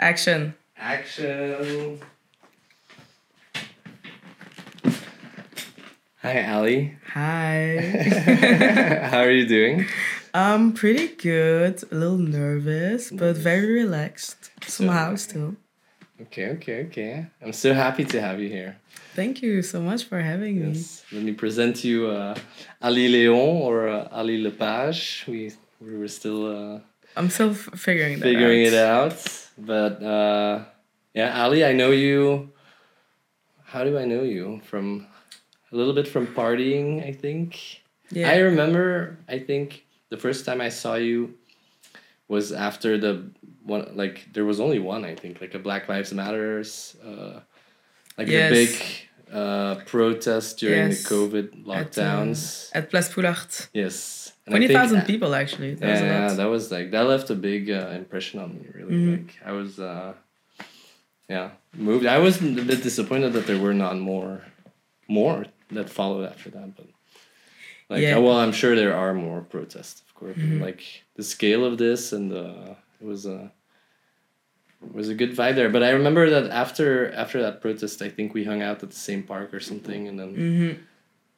Action. Action. Hi, Aly. Hi. How are you doing? I'm pretty good. A little nervous, but very relaxed. Somehow still. Okay, okay, okay. I'm so happy to have you here. Thank you so much for having me. Yes. Let me present you uh, Aly Leon or uh, Aly Lepage. We we were still uh, I'm still f- figuring that out figuring out. it out, but uh, yeah, Aly, I know you. How do I know you? From a little bit from partying, I think. Yeah. I remember. I think the first time I saw you was after the one. Like there was only one. I think like a Black Lives Matters. Uh, like Yes. the big uh, protest during Yes. the COVID At, uh, lockdowns. At Place Poelaert. yes. And I think- 20,000 people actually. That was yeah, that was like that left a big uh, impression on me. Really, Mhm. like I was, uh, yeah, moved. I was a bit disappointed that there were not more, more that followed after that. But like, Yeah. well, I'm sure there are more protests, of course. Mhm. like the scale of this and the it was a it was a good vibe there. But I remember that after after that protest, I think we hung out at the same park or something, and then hmm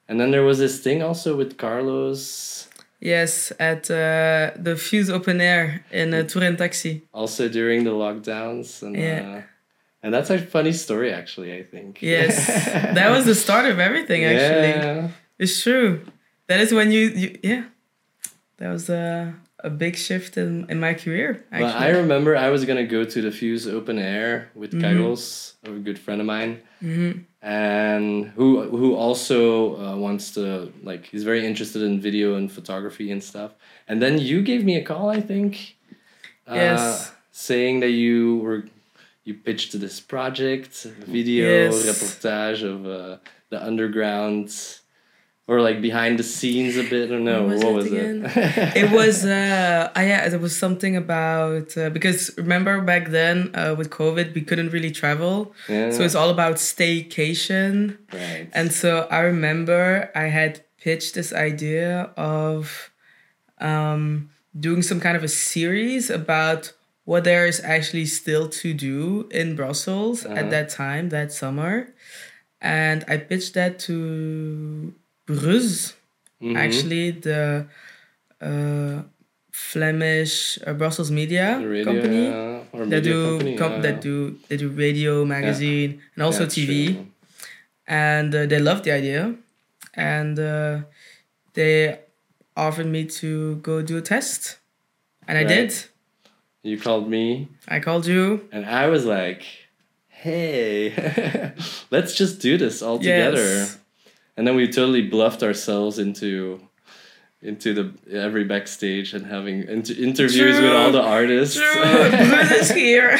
and then there was this thing also with Carlos. Yes, at uh, the Fuse Open Air in uh, Tour and Taxi. also during the lockdowns and Yeah. uh, and that's a funny story actually i think Yes, that was the start of everything actually. yeah. It's true. That is when you, you yeah. That was a, a big shift in, in my career, actually. i remember i was gonna go to the fuse open air with. Carlos, a good friend of mine Mhm. and who who also uh, wants to like he's very interested in video and photography and stuff and then you gave me a call i think uh, saying that you were you pitched this project video Yes. reportage of uh, the underground or like behind the scenes a bit or no? What was what it was again? it it was uh ah, yeah there was something about uh, because remember back then uh, with covid we couldn't really travel. Yeah, so it's all about staycation. Right. And so i remember i had pitched this idea of um doing some kind of a series about what there is actually still to do in brussels Uh-huh. at that time that summer. And i pitched that to Bruzz, Mhm. actually the uh, Flemish uh, Brussels media radio, company yeah, or media do company, com- yeah, that do they do radio, magazine, and also Yeah, TV, true. and uh, they loved the idea, and uh, they offered me to go do a test, and I did. you called me I called you. and i was like hey let's just do this all together Yes. And then we totally bluffed ourselves into into the every backstage and having inter- interviews with all the artists True, is here.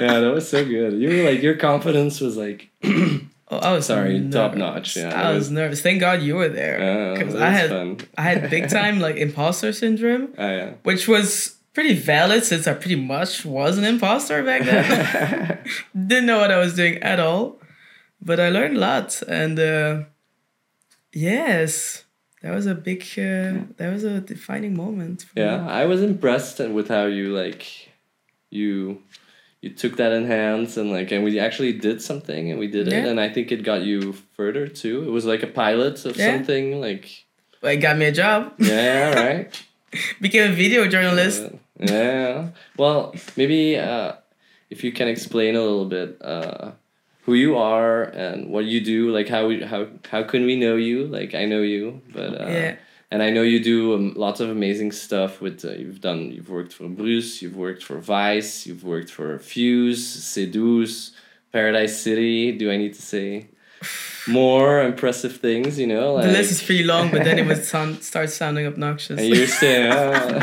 yeah that was so good you were like your confidence was like oh, I was Sorry, nervous. top notch, yeah, I was was- nervous. Thank God you were there because that I had fun I had big time like imposter syndrome. oh yeah which was pretty valid since I pretty much was an imposter back then. Didn't know what I was doing at all, but I learned a lot, and uh, yes, that was a big, uh, that was a defining moment. for yeah me. i was impressed with how you like you you took that in hands and like and we actually did something and we did it and i think it got you further too it was like a pilot of Yeah. something like Well, it got me a job. yeah right Became a video journalist. Uh, yeah. Well, maybe uh, if you can explain a little bit uh, who you are and what you do, like how we, how how can we know you? Like I know you, but uh, Yeah. and I know you do um, lots of amazing stuff. With uh, you've done, you've worked for Bruzz, you've worked for Vice, you've worked for Fuse, C12, Paradise City. Do I need to say more impressive things? You know, like the list is pretty long, but then it would sound start sounding obnoxious. and you're still,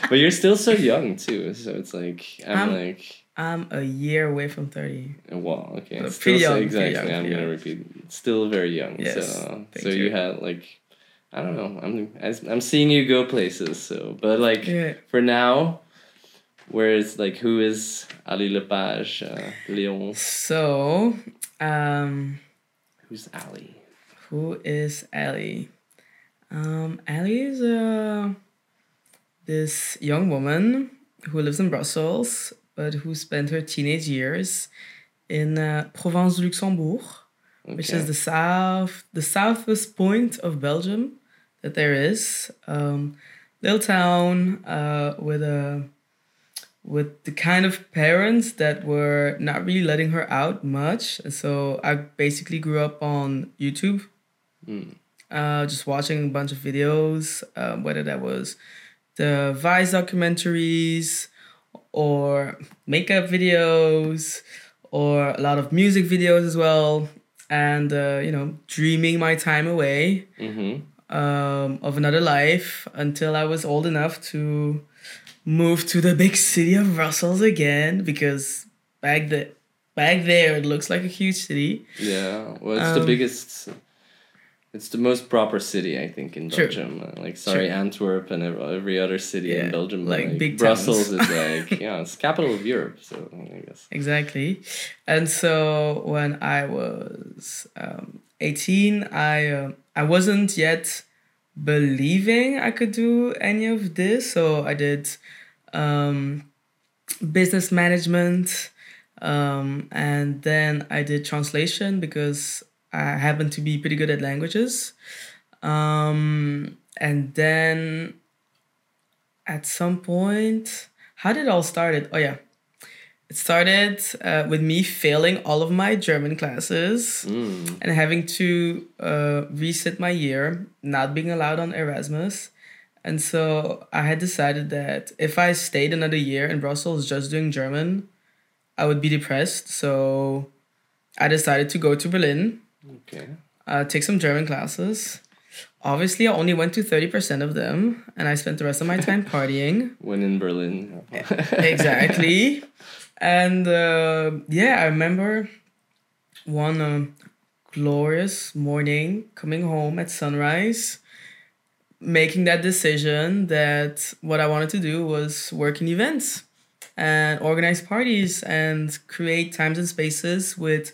but you're still so young too. So it's like I'm I'm- like, I'm a year away from thirty. wow, okay, still pretty so young, exactly. pretty young, I'm gonna repeat. Still very young. Yes, so so you. you. had like, I don't know. I'm I'm seeing you go places. So, but like Yeah. for now, where is like who is Aly Lepage, uh, Leon? So, um, Who's Aly? Who is Aly? Um, Ellie is uh, this young woman who lives in Brussels, but who spent her teenage years in uh, Provence Luxembourg, which is the south, the southwest point of Belgium that there is. Um, little town uh, with a with the kind of parents that were not really letting her out much. And so I basically grew up on YouTube, Mm. uh, just watching a bunch of videos, uh, whether that was the Vice documentaries or makeup videos or a lot of music videos as well. And, uh, you know, dreaming my time away Mm-hmm. um, of another life until I was old enough to move to the big city of Brussels again because back the back there it looks like a huge city. Yeah. Well, it's the Um, biggest. It's the most proper city, I think, in True. Belgium. Uh, Like, sorry, Antwerp and every other city Yeah, in Belgium. but, like big Brussels towns. is like, yeah, it's capital of Europe. So I guess. Exactly. And so when I was um, 18, I uh, I wasn't yet believing I could do any of this. So I did um, business management um, and then I did translation because I happen to be pretty good at languages. Um, and then at some point, how did it all started? Oh yeah, it started uh, with me failing all of my German classes Mm. and having to uh, reset my year, not being allowed on Erasmus. And so I had decided that if I stayed another year in Brussels just doing German, I would be depressed. So I decided to go to Berlin, Okay. uh, take some German classes. Obviously, I only went to 30% of them, and I spent the rest of my time partying When in Berlin. exactly. And uh, yeah, I remember one um, glorious morning coming home at sunrise, making that decision that what I wanted to do was work in events and organize parties and create times and spaces with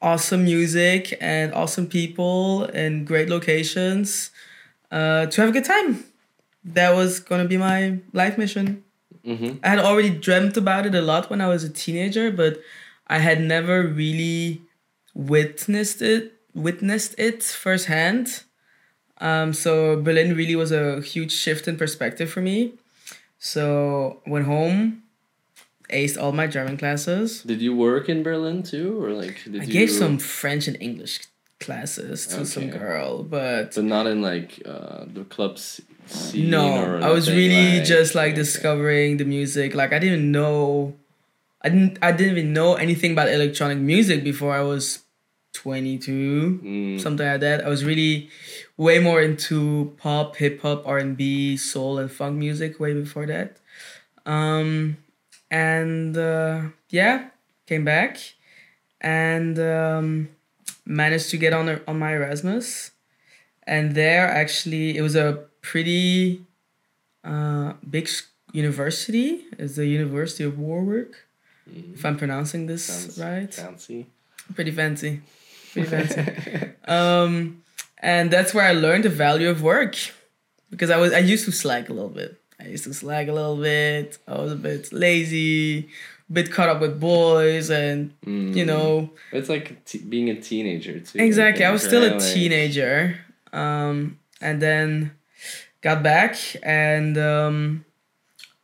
awesome music and awesome people and great locations uh, to have a good time. That was going to be my life mission. mm-hmm. I had already dreamt about it a lot when I was a teenager, but I had never really witnessed it witnessed it firsthand. Um, so Berlin really was a huge shift in perspective for me. So went home, aced all my German classes. Did you work in Berlin too, or like did I you? gave some French and English classes to some girl, but but not in like uh, the clubs scene. no, I was really like- just like okay. discovering the music. Like I didn't know, I didn't I didn't even know anything about electronic music before I was twenty two, Mm, something like that. I was really way more into pop, hip hop, R and B, soul, and funk music way before that. Um, and uh, yeah, came back and um, managed to get on a, on my Erasmus, and there actually it was a pretty uh, big university. It's the University of Warwick, mm, if I'm pronouncing this sounds right. Fancy. Pretty fancy, pretty fancy. um, and that's where I learned the value of work, because I was I used to slack a little bit. I used to slack a little bit. I was a bit lazy, a bit caught up with boys, and Mm. you know It's like t- being a teenager too. Exactly. I was still a teenager. Um, and then got back and um,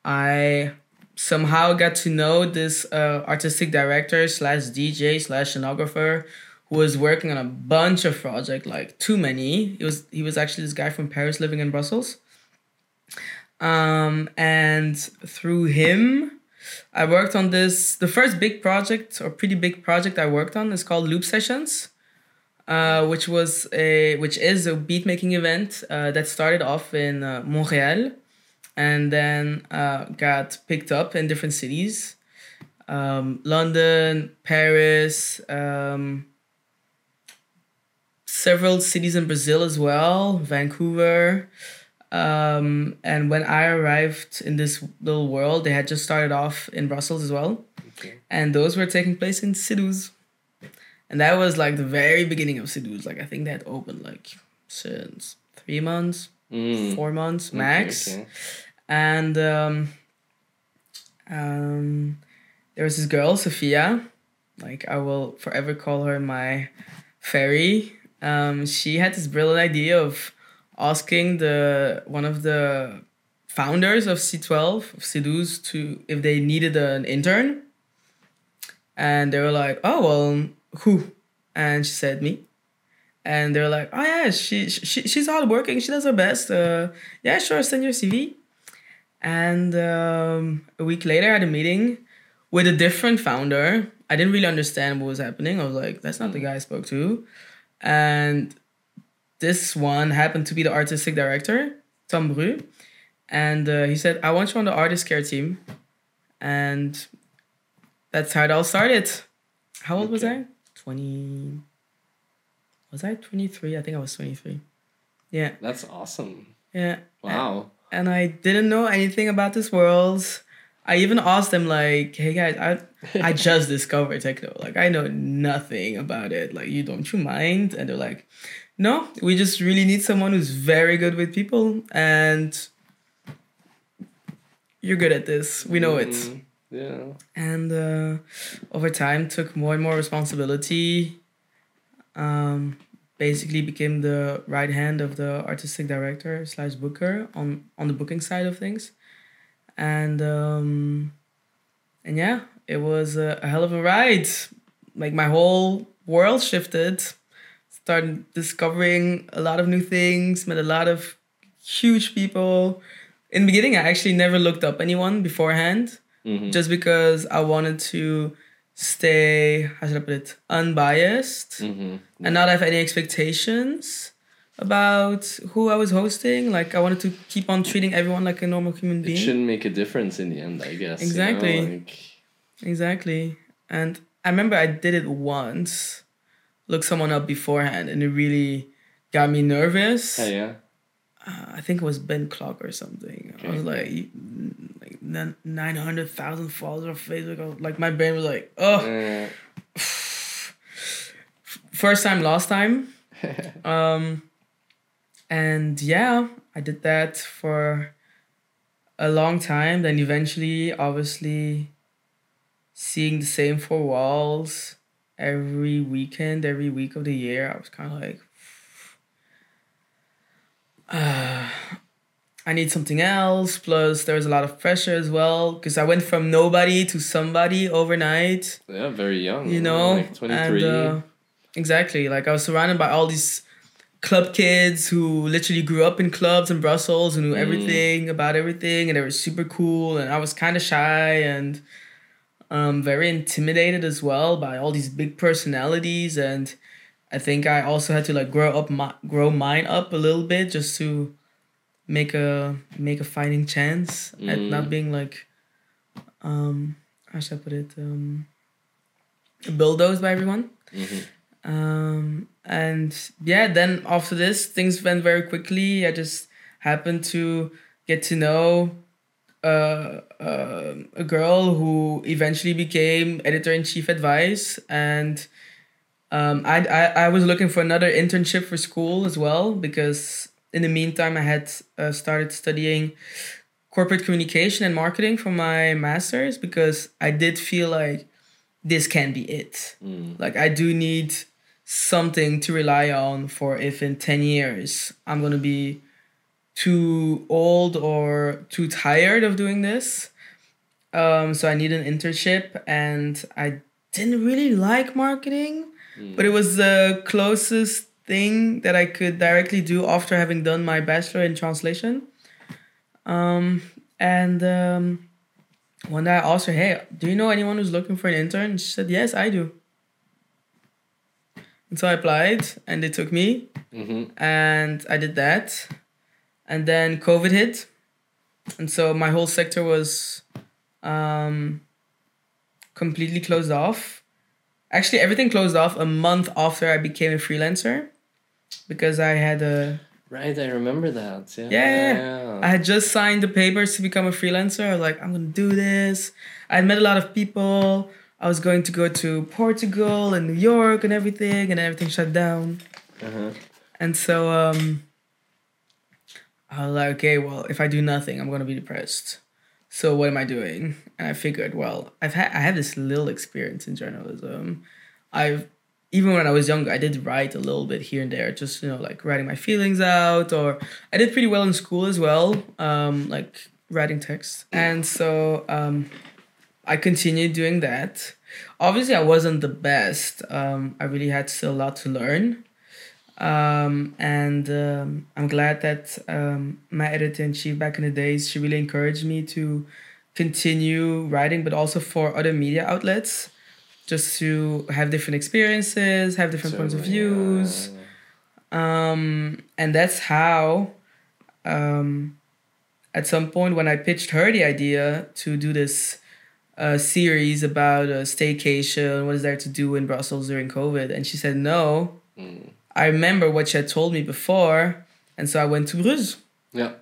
I somehow got to know this uh, artistic director slash DJ slash scenographer who was working on a bunch of projects, like too many. It was he was actually this guy from Paris living in Brussels. Um, and through him, I worked on this. The first big project or pretty big project I worked on is called Loop Sessions uh, which was a which is a beat making event uh, that started off in uh, Montreal, and then uh, got picked up in different cities, um, London, Paris, um, several cities in Brazil as well, Vancouver. Um, and when I arrived in this little world, they had just started off in Brussels as well, Okay. and those were taking place in C12. And that was like the very beginning of C12. Like I think that opened like since three months, Mm. four months Okay, max. okay. And um, um, there was this girl, Sophia. Like I will forever call her my fairy. Um, she had this brilliant idea of asking the one of the founders of C12 of C12 to if they needed an intern. And they were like, "Oh well, who?" And she said me. And they're like, "Oh yeah, she, she she's hardworking. She does her best. Uh, yeah, sure, send your CV." And um, a week later, I had a meeting with a different founder. I didn't really understand what was happening. I was like, "That's not the guy I spoke to," and this one happened to be the artistic director, Tom Bru, and uh, he said, "I want you on the artist care team," and that's how it all started. How old was I? Twenty. Was I twenty three? I think I was twenty three. Yeah, That's awesome. yeah. Wow. And I didn't know anything about this world. I even asked them like, "Hey guys, I I just discovered techno. Like I know nothing about it. Like you don't you mind?" And they're like, "No, we just really need someone who's very good with people and you're good at this. We know it." Mm, Yeah. and uh, over time took more and more responsibility um, basically became the right hand of the artistic director slash booker on on the booking side of things and um, and yeah it was a, a hell of a ride like my whole world shifted started discovering a lot of new things met a lot of huge people in the beginning i actually never looked up anyone beforehand Mhm. just because I wanted to stay, how should I put it, unbiased Mhm. and not have any expectations about who I was hosting. Like I wanted to keep on treating everyone like a normal human being. It shouldn't make a difference in the end, I guess. you know, Exactly. like- Exactly. And I remember I did it once, looked someone up beforehand, and it really got me nervous. yeah, yeah. Uh, I think it was Ben Klock or something. I was like, like nine hundred thousand followers on Facebook. Was, like my brain was like, oh, Uh, first time, last time. Um, and yeah, I did that for a long time. Then eventually, obviously, seeing the same four walls every weekend, every week of the year, I was kind of like, uh, I need something else. Plus, there was a lot of pressure as well because I went from nobody to somebody overnight yeah, very young. you know like 23. and uh, exactly like i was surrounded by all these club kids who literally grew up in clubs in brussels and knew Mm. everything about everything and they were super cool and i was kind of shy and um, very intimidated as well by all these big personalities and i think i also had to like grow up my, grow mine up a little bit just to make a make a fighting chance at Mm. not being like um how should i put it um bulldozed by everyone Mhm. um, and yeah, then after this, things went very quickly. I just happened to get to know uh, uh, a girl who eventually became editor in chief at Vice, and um, I, I I was looking for another internship for school as well because in the meantime I had uh, started studying corporate communication and marketing for my masters because I did feel like this can be it. Mm. Like I do need something to rely on for if in 10 years I'm going to be too old or too tired of doing this. Um, so I need an internship and I didn't really like marketing, but it was the closest thing that I could directly do after having done my bachelor in translation. Um, and um, one day I asked her, hey, do you know anyone who's looking for an intern? And she said, yes, I do. And so I applied and they took me Mhm. and I did that. And then COVID hit. And so my whole sector was um, completely closed off. Actually, everything closed off a month after I became a freelancer because I had a Right, I remember that. Yeah. Yeah, yeah, I had just signed the papers to become a freelancer. I was like, I'm gonna do this. I had met a lot of people. I was going to go to Portugal and New York and everything, and everything shut down. Uh-huh. And so um, I was like, okay, well, if I do nothing, I'm gonna be depressed. so what am I doing? And I figured, well, I've had I have this little experience in journalism. I've even when I was younger, I did write a little bit here and there, just you know, like writing my feelings out, or I did pretty well in school as well, um, like writing text. And so um, I continued doing that. Obviously, I wasn't the best. Um, I really had still a lot to learn. Um, and um, I'm glad that um, my editor in chief back in the days, she really encouraged me to continue writing, but also for other media outlets, just to have different experiences, have different points of views. Um, and that's how, um, at some point, when I pitched her the idea to do this uh, series about a staycation, what is there to do in Brussels during COVID, and she said no. Mm. I remember what she had told me before, and so I went to Bruzz, Yeah.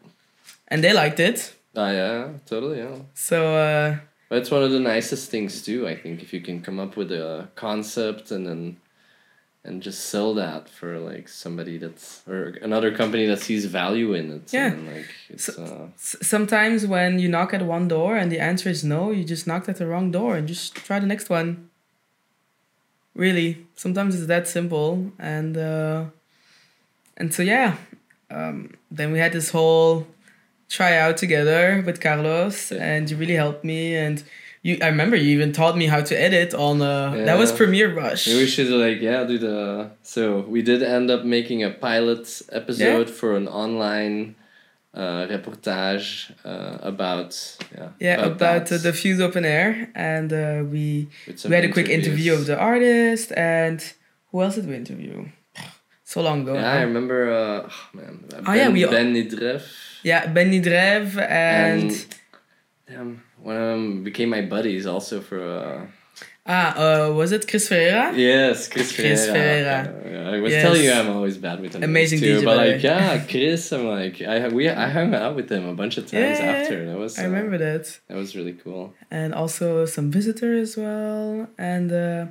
and they liked it. Ah, yeah, totally, yeah. So uh, But it's one of the nicest things too, I think, if you can come up with a concept and then and just sell that for like somebody that's or another company that sees value in it. Yeah. And like it's So- uh, sometimes when you knock at one door and the answer is no, you just knocked at the wrong door and just try the next one. Really, sometimes it's that simple, and uh, and so yeah, um, then we had this whole tryout together with Carlos, Yeah. and you really helped me. And you, I remember you even taught me how to edit on. Uh, That was Premiere Rush. maybe we should like yeah do the so we did end up making a pilot episode for an online uh, reportage uh, about yeah yeah, about, uh, that, the Fuse Open Air, and uh, we we had a quick interview of the artist and who else did we interview so long ago Yeah, I remember. Uh, oh, man, ben, Oh, yeah, we- Ben Nidref yeah benny drev and, and damn, one of them became my buddies also for. Ah uh, was it chris ferreira Yes, Chris, Chris Ferreira. Ferreira. I was Yes. telling you I'm always bad with them. Amazing too, DJ, but like way. yeah, Chris, I'm like I we I hung out with him a bunch of times Yeah, after. That was i uh, remember that that was really cool. and also some visitor as well and uh,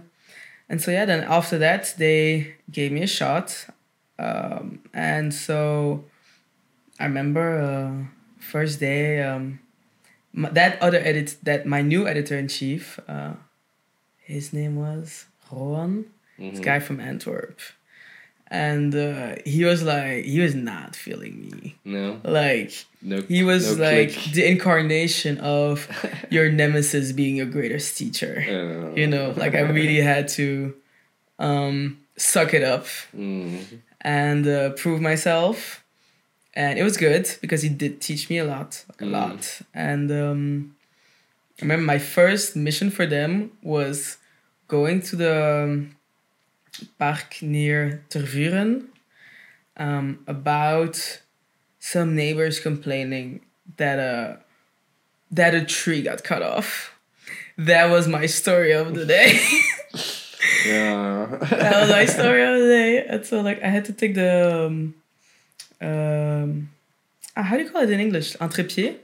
and so yeah then after that they gave me a shot um, and so i remember uh, first day um, that other edit that my new editor-in-chief uh, his name was Rowan this Mhm. guy from Antwerp and uh, he was like he was not feeling me No, like no. he was no like click. the incarnation of your nemesis being your greatest teacher. Uh, You know, like I really had to um, suck it up mm, and uh, prove myself. And it was good because he did teach me a lot, like a Mm. lot. And um, I remember my first mission for them was going to the um, park near Tervuren um, about some neighbors complaining that a that a tree got cut off. That was my story of the day. yeah. that was my story of the day. And so like I had to take the um, um ah, how do you call it in English? Entrepied?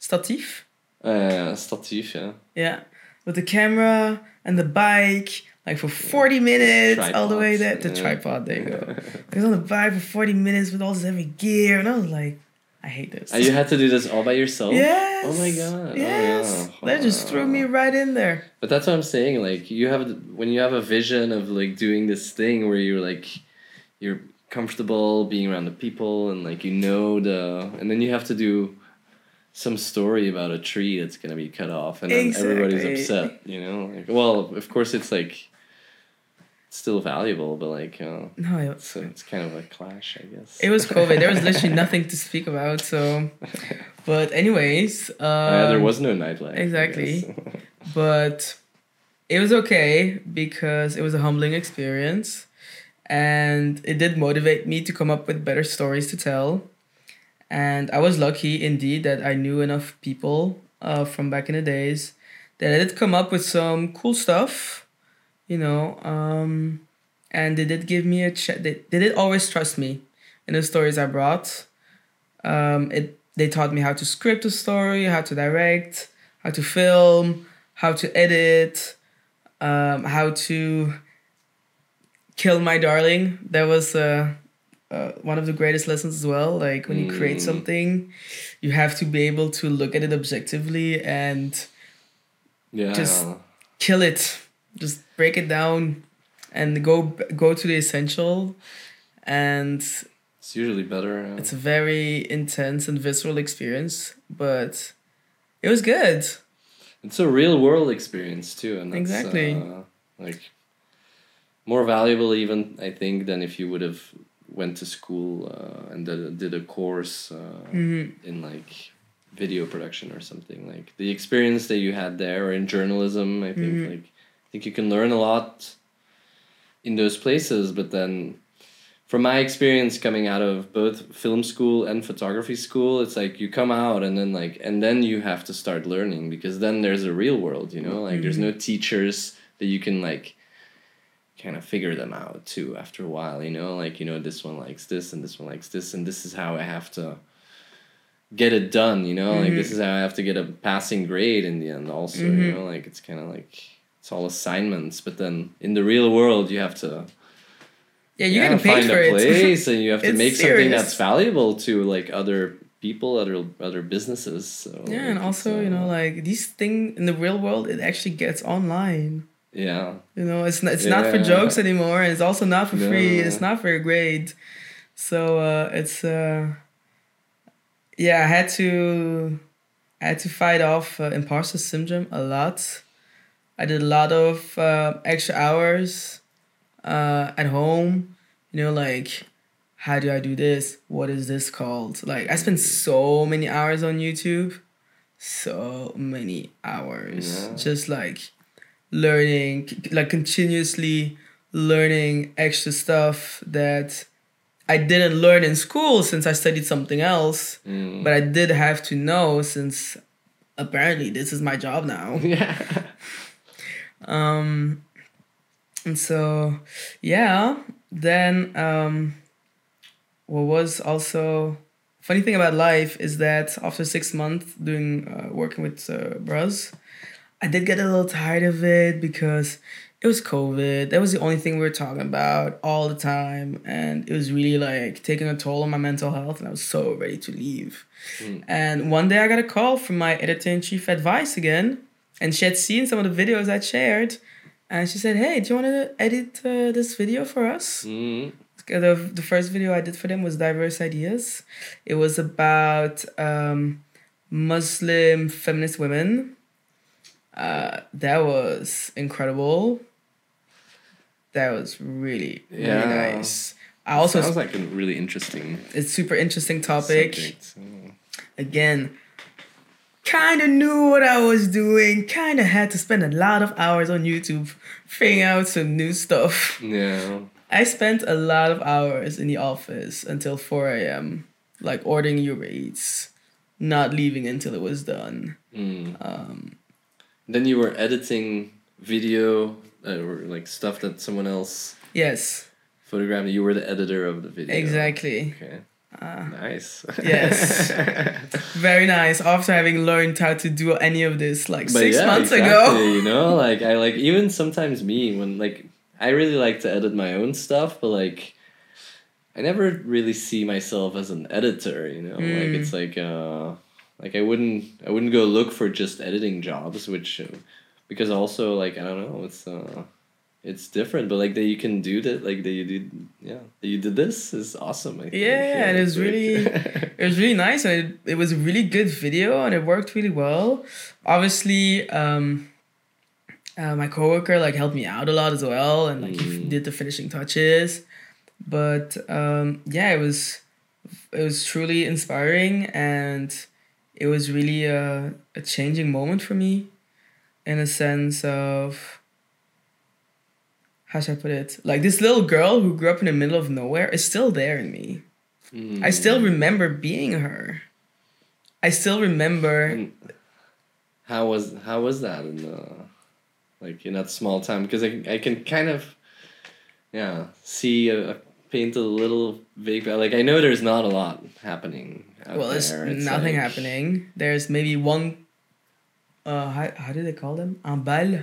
Statif? Uh, statief, yeah. Yeah. With the camera and the bike, like for 40 minutes all the way there. The tripod, there you go. I was on the bike for 40 minutes with all this heavy gear, and I was like, I hate this. And you had to do this all by yourself. yes. Oh my God. Oh, Yes. yeah. That just threw me right in there. But that's what I'm saying. Like you have when you have a vision of like doing this thing where you're like you're comfortable being around the people and like you know the and then you have to do some story about a tree that's gonna be cut off and then everybody's upset. You know. Like, well, of course it's like still valuable, but like uh, No, it, it's it's kind of a clash, I guess. it was COVID. There was literally nothing to speak about. So, but anyways, um, Uh, there was no nightlife. Exactly. but it was okay because it was a humbling experience and it did motivate me to come up with better stories to tell and i was lucky indeed that i knew enough people uh, from back in the days that i did come up with some cool stuff you know um, and they did give me a ch- they, they did always trust me in the stories i brought um, it they taught me how to script a story how to direct how to film how to edit, um, how to kill my darling. That was uh, uh, one of the greatest lessons as well. Like when you create Mm. something, you have to be able to look at it objectively and Yeah. Just- kill it. Just break it down and go go to the essential. And it's usually better. uh, it's a very intense and visceral experience, but it was good. it's a real world experience too, and Exactly. uh, like more valuable even I think than if you would have went to school uh, and did, did a course uh, Mhm. in like video production or something like the experience that you had there or in journalism i think Mhm. like i think you can learn a lot in those places but then from my experience coming out of both film school and photography school it's like you come out and then like and then you have to start learning because then there's a real world you know like there's no teachers that you can like kind of figure them out too after a while you know? Like you know this one likes this and this one likes this and this is how i have to get it done you know? Like this is how i have to get a passing grade in the end also you Mhm. know? Like it's kind of like it's all assignments but then in the real world you have to Yeah, yeah, getting find a place and you have to make something that's valuable to like other people other other businesses so yeah, and also you know uh, like these thing in the real world, it actually gets online. Yeah You know, it's not, it's not for jokes anymore, and it's also not for free. It's not for a grade. So uh, it's uh, yeah, I had to I had to fight off uh, imposter syndrome a lot. I did a lot of uh, extra hours uh, at home. You know, like how do I do this? What is this called? Like I spent so many hours on YouTube, so many hours, Yeah. just like learning, like continuously learning extra stuff that I didn't learn in school since I studied something else, Mm. but I did have to know since apparently this is my job now. yeah Um, and so, yeah, then um, what was also funny thing about life is that after six months doing uh, working with uh, Bruzz, I did get a little tired of it because it was COVID. That was the only thing we were talking about all the time, and it was really like taking a toll on my mental health. And I was so ready to leave. Mm. And one day I got a call from my editor in chief at Vice again, and she had seen some of the videos I shared, and she said, "Hey, do you want to edit uh, this video for us?" Mm. The, the first video I did for them was diverse ideas. It was about um, Muslim feminist women. Uh, that was incredible. That was really really Yeah. nice. I also sounds like a really interesting it's super interesting topic subject. Again kind of knew what i was doing kind of had to spend a lot of hours on youtube figuring out some new stuff Yeah. i spent a lot of hours in the office until 4 a.m like ordering uber eats not leaving until it was done Mm. um, Then you were editing video uh, or like stuff that someone else yes photographed. You were the editor of the video. exactly Okay. uh, Nice. Yes. very nice after having learned how to do any of this like But six yeah, months exactly, ago You know, like I like even sometimes me when like I really like to edit my own stuff, but like I never really see myself as an editor. You know, like Mm. it's like uh like I wouldn't I wouldn't go look for just editing jobs, which uh, because also like I don't know it's uh it's different, but like that you can do that like that you did yeah that you did this is awesome. I think. Yeah, and it was really- it was really nice and it, it was a really good video and it worked really well obviously um uh, my coworker like helped me out a lot as well and like he Mm. did the finishing touches but um yeah it was it was truly inspiring and it was really a, a changing moment for me in a sense of how should I put it? Like this little girl who grew up in the middle of nowhere is still there in me. Mm. I still remember being her. I still remember. And how was how was that in the like in that small town? Because I I can kind of yeah see a, a paint a little vague like I know there's not a lot happening. Well, there's there. Nothing like- happening. There's maybe one. Uh, how, how do they call them? Un bal.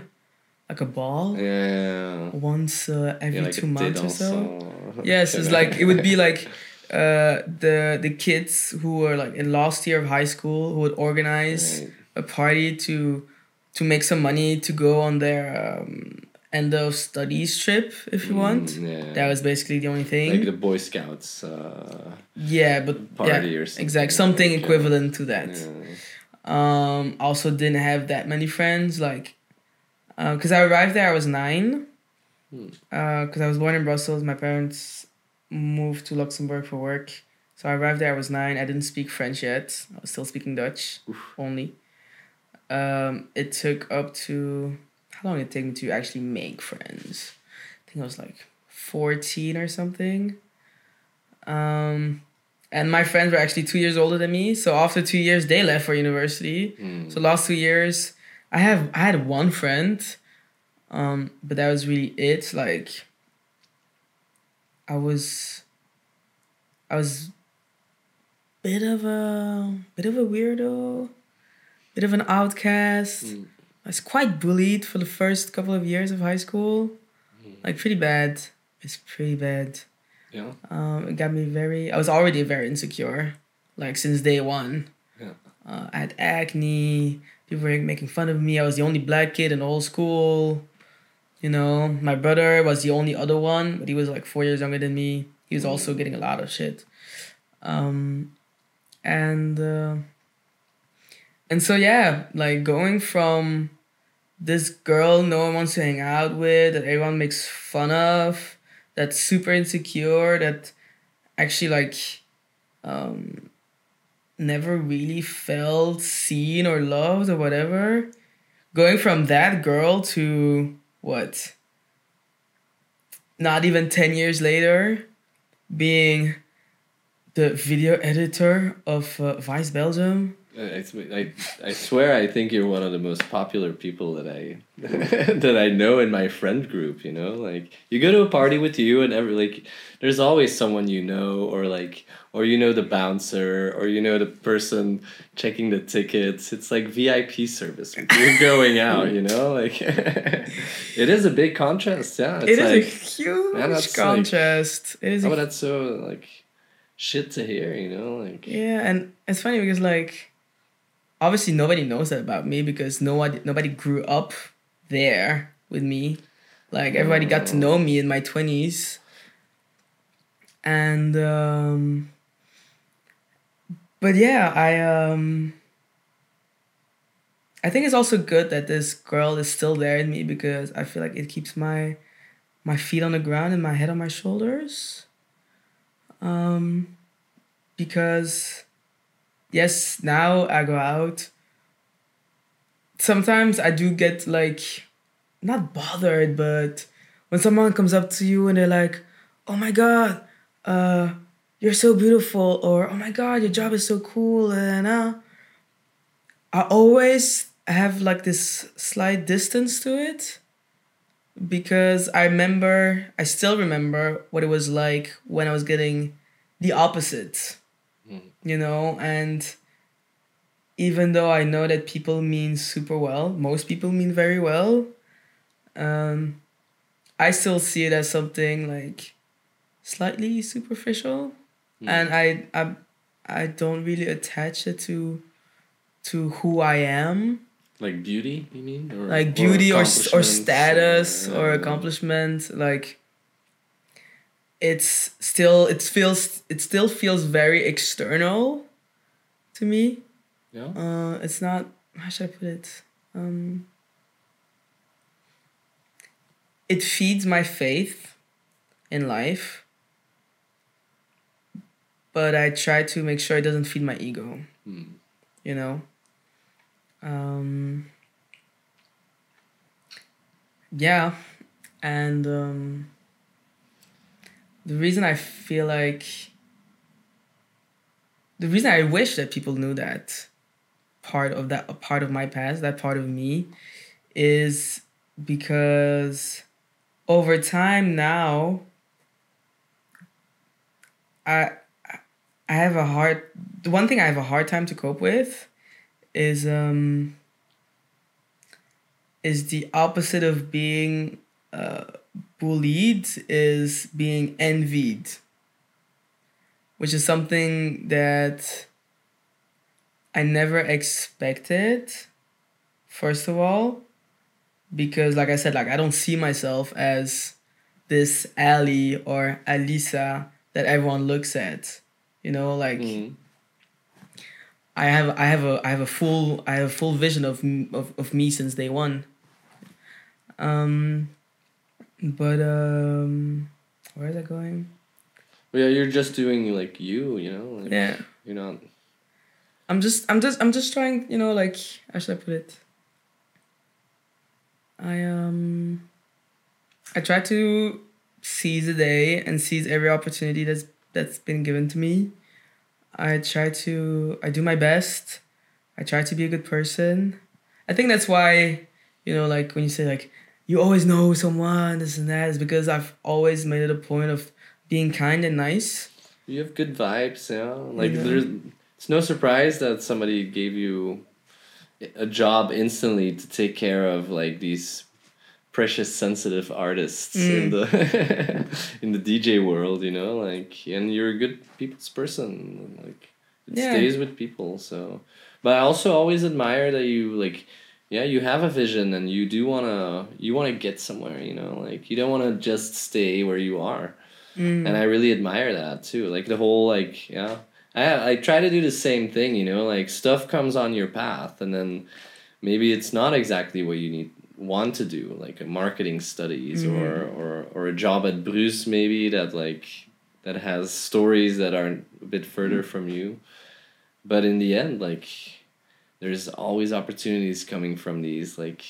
like a ball Yeah. once uh, every Yeah, like two months or so. dansant. Yes, it's like it would be like uh, the the kids who were like in last year of high school who would organize Right. a party to to make some money to go on their um, end of studies trip if you want. Mm, yeah. That was basically the only thing. like the Boy Scouts uh, yeah, but party yeah, or something. exact something like, uh, equivalent to that. Yeah. Um, also didn't have that many friends. Like, because I arrived there, I was nine. Hmm. Because I was born in Brussels, my parents moved to Luxembourg for work. So I arrived there, I was nine. I didn't speak French yet. I was still speaking Dutch only. Um, it took up to how long did it take me to actually make friends? I think I was like fourteen or something. Um, and my friends were actually two years older than me. So after two years, they left for university. Mm. So last two years, I have I had one friend, um, but that was really it. Like, I was, I was, bit of a bit of a weirdo, bit of an outcast. Mm. I was quite bullied for the first couple of years of high school, like pretty bad. It's pretty bad. Yeah. Um, it got me very. I was already very insecure, like since day one. Yeah. Uh, I had acne. People were making fun of me. I was the only black kid in the whole school. You know, my brother was the only other one, but he was like four years younger than me. He was also getting a lot of shit. Um, and uh, and so yeah, like going from this girl no one wants to hang out with, that everyone makes fun of, that's super insecure, that actually like um never really felt seen or loved or whatever. Going from that girl to what? Not even 10 years later, being the video editor of uh, Vice Belgium. Uh, I, I, I swear I think you're one of the most popular people that I that I know in my friend group, you know? Like you go to a party with you and every like there's always someone you know or like or you know the bouncer or you know the person checking the tickets. It's like VIP service you're going out, you know? Like it is a big contrast, yeah. It's It is like, a huge man, that's like- contrast. it is oh, that's so like shit to hear, you know? Like Yeah, and it's funny because like obviously nobody knows that about me because no one nobody grew up there with me. Like everybody got to know me in my twenties. And um but yeah, I um I think it's also good that this girl is still there in me because I feel like it keeps my my feet on the ground and my head on my shoulders. Um because yes, now I go out. Sometimes I do get like not bothered, but when someone comes up to you and they're like, "Oh my god, uh, you're so beautiful," or "Oh my god, your job is so cool," and uh, I always have like this slight distance to it because I remember, I still remember what it was like when I was getting the opposite you know and even though i know that people mean super well most people mean very well um i still see it as something like slightly superficial. And I, I i don't really attach it to to who i am. Like beauty, you mean? Or, like beauty or, or accomplishments, status or uh, accomplishment like it's still it feels it still feels very external to me Yeah. uh it's not how should i put it um it feeds my faith in life but i try to make sure it doesn't feed my ego Hmm. you know um yeah and um the reason i feel like the reason i wish that people knew that part of that part of my past that part of me is because over time now i i have a hard the one thing i have a hard time to cope with is um is the opposite of being uh, bullied is being envied which is something that i never expected first of all because like i said like i don't see myself as this aly or alyssa that everyone looks at you know like Mm. I have I have a I have a full I have a full vision of of, of me since day one. Um, but um, where is that going? Well, yeah, you're just doing like you, you know. Like, Yeah, You're not. I'm just I'm just I'm just trying. You know, like how should I put it? I um, I try to seize the day and seize every opportunity that's that's been given to me. I try to I do my best. I try to be a good person. I think that's why, you know, like when you say like you always know someone, this and that, is because I've always made it a point of being kind and nice. You have good vibes, you know. Like Yeah. there's, it's no surprise that somebody gave you a job instantly to take care of like these precious sensitive artists in mm. the in the DJ world, you know, like and you're a good people's person. Like it Yeah. stays with people, so but I also always admire that you like yeah, you have a vision and you do wanna you wanna get somewhere, you know, like you don't wanna just stay where you are Mm. and I really admire that too. Like the whole like yeah, I I try to do the same thing. You know, like stuff comes on your path, and then maybe it's not exactly what you need want to do, like a marketing studies or or or a job at Bruzz maybe that like that has stories that are a bit further from you, but in the end, like there's always opportunities coming from these like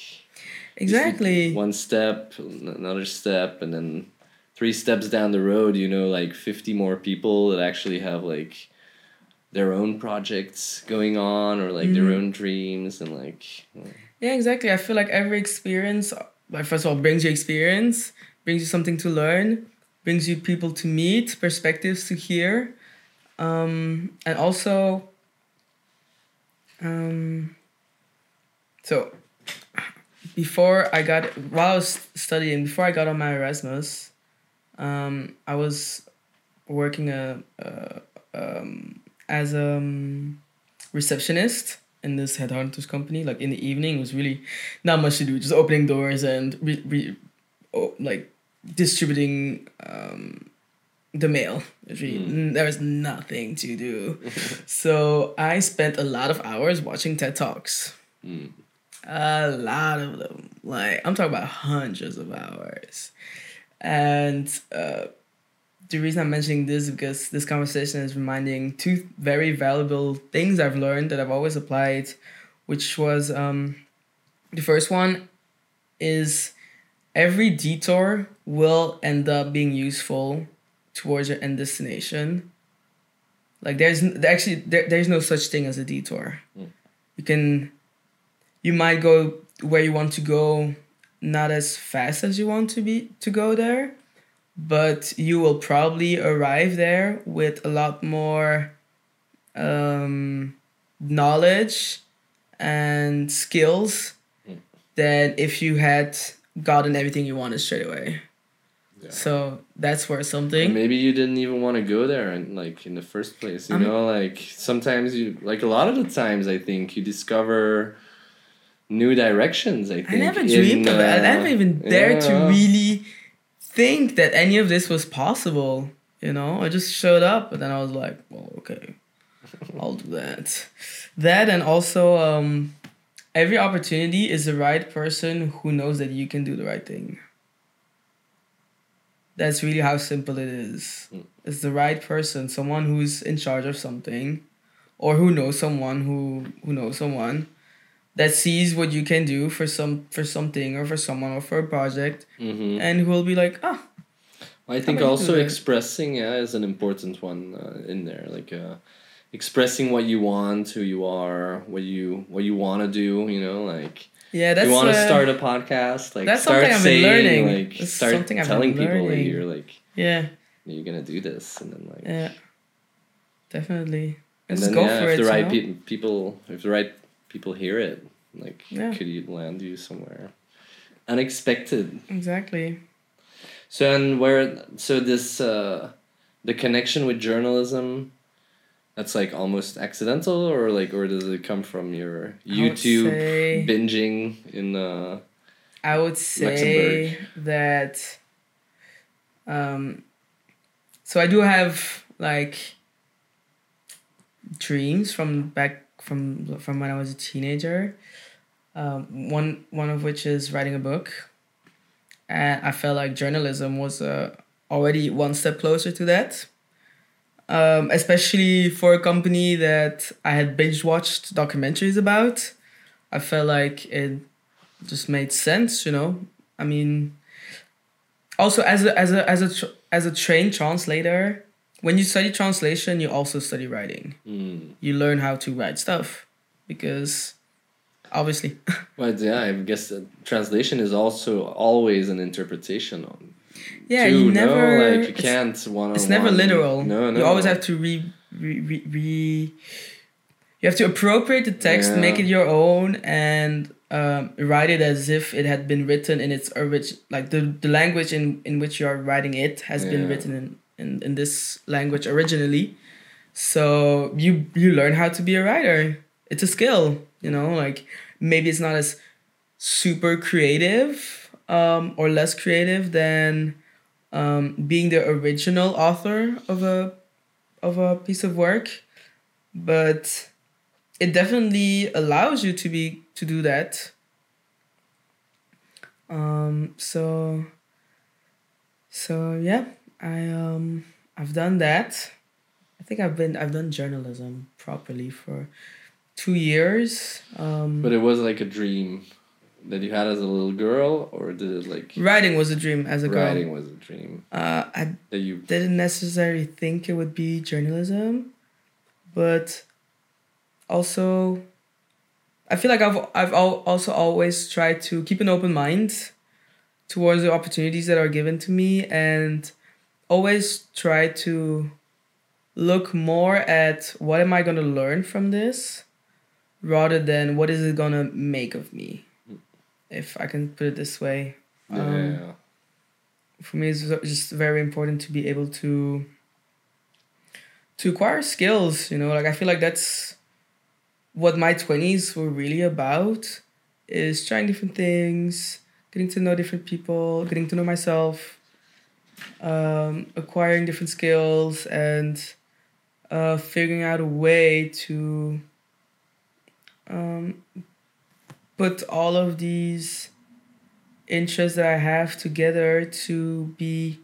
Exactly. one step another step and then three steps down the road you know like 50 more people that actually have like their own projects going on or like their Mhm. own dreams and like Yeah, exactly. I feel like every experience, like first of all, brings you experience, brings you something to learn, brings you people to meet, perspectives to hear, um, and also, um, so before I got while I was studying, before I got on my Erasmus, um, I was working a, a um, as a um, receptionist in this headhunters company. Like in the evening, it was really not much to do, just opening doors and re- re- oh, like distributing um, the mail. Really- Mm. There was nothing to do, so I spent a lot of hours watching TED talks. mm, A lot of them. Like I'm talking about hundreds of hours. And uh, the reason I'm mentioning this is because this conversation is reminding two very valuable things I've learned that I've always applied, which was um, the first one is every detour will end up being useful towards your end destination. Like there's actually there, there's no such thing as a detour. Mm. You can you might go where you want to go not as fast as you want to be to go there but you will probably arrive there with a lot more um, knowledge and skills Mm. than if you had gotten everything you wanted straight away Yeah. so that's where And something maybe you didn't even want to go there and like in the first place you know like sometimes you like a lot of the times i think you discover new directions i think I never in, dreamed of it. I uh, never even dared to really think that any of this was possible. You know, I just showed up, and then I was like, "Well, okay, I'll do that." That and also, um, every opportunity is the right person who knows that you can do the right thing. That's really how simple it is. Mm. It's the right person, someone who's in charge of something, or who knows someone who who knows someone that sees what you can do for some for something or for someone or for a project Mhm. and who will be like ah I think also expressing yeah is an important one uh, in there like uh, expressing what you want who you are what you what you want to do you know like yeah that's you want to uh, start a podcast like that's start something I've been saying learning. like That's start something I've been telling people that you're like yeah you're gonna do this and then like yeah definitely and Let's then go yeah, for if it the you right know? pe- people if the right people hear it like Yeah. could you land you somewhere unexpected. Exactly. So and where so this uh, the connection with journalism, that's like almost accidental, or like, or does it come from your YouTube say- binging in? Uh, I would say Luxembourg. that um so I do have like dreams from back from from when I was a teenager. Um, one one of which is writing a book. And I felt like journalism was uh, already one step closer to that. Um, especially for a company that I had binge watched documentaries about. I felt like it just made sense, you know. I mean, also as a as a as a tr- as a trained translator, when you study translation, you also study writing. mm. You learn how to write stuff because, obviously, But yeah, I guess that translation is also always an interpretation on. Yeah, too, you never. no? like you can't one. It's never literal. No, no. You always have to re re re. re you have to appropriate the text, Yeah. make it your own, and um, write it as if it had been written in its orig- like the, the language in, in which you are writing it has been written in, in, in this language originally. So you you learn how to be a writer. It's a skill, you know, like maybe it's not as super creative um, or less creative than um, being the original author of a of a piece of work, but it definitely allows you to be to do that. Um, so so yeah, I um I've done that. I think I've been I've done journalism properly for two years. Um, But it was like a dream that you had as a little girl, or did it like writing was a dream as a girl. writing was a dream Uh, I that you? didn't necessarily think it would be journalism, but also I feel like I've I've also always tried to keep an open mind towards the opportunities that are given to me and always try to look more at what am I going to learn from this rather than what is it going to make of me if I can put it this way. Yeah. Um, for me it's just very important to be able to to acquire skills you know like i feel like that's what my 20s were really about is trying different things getting to know different people getting to know myself um, acquiring different skills and uh, figuring out a way to um, put all of these interests that I have together to be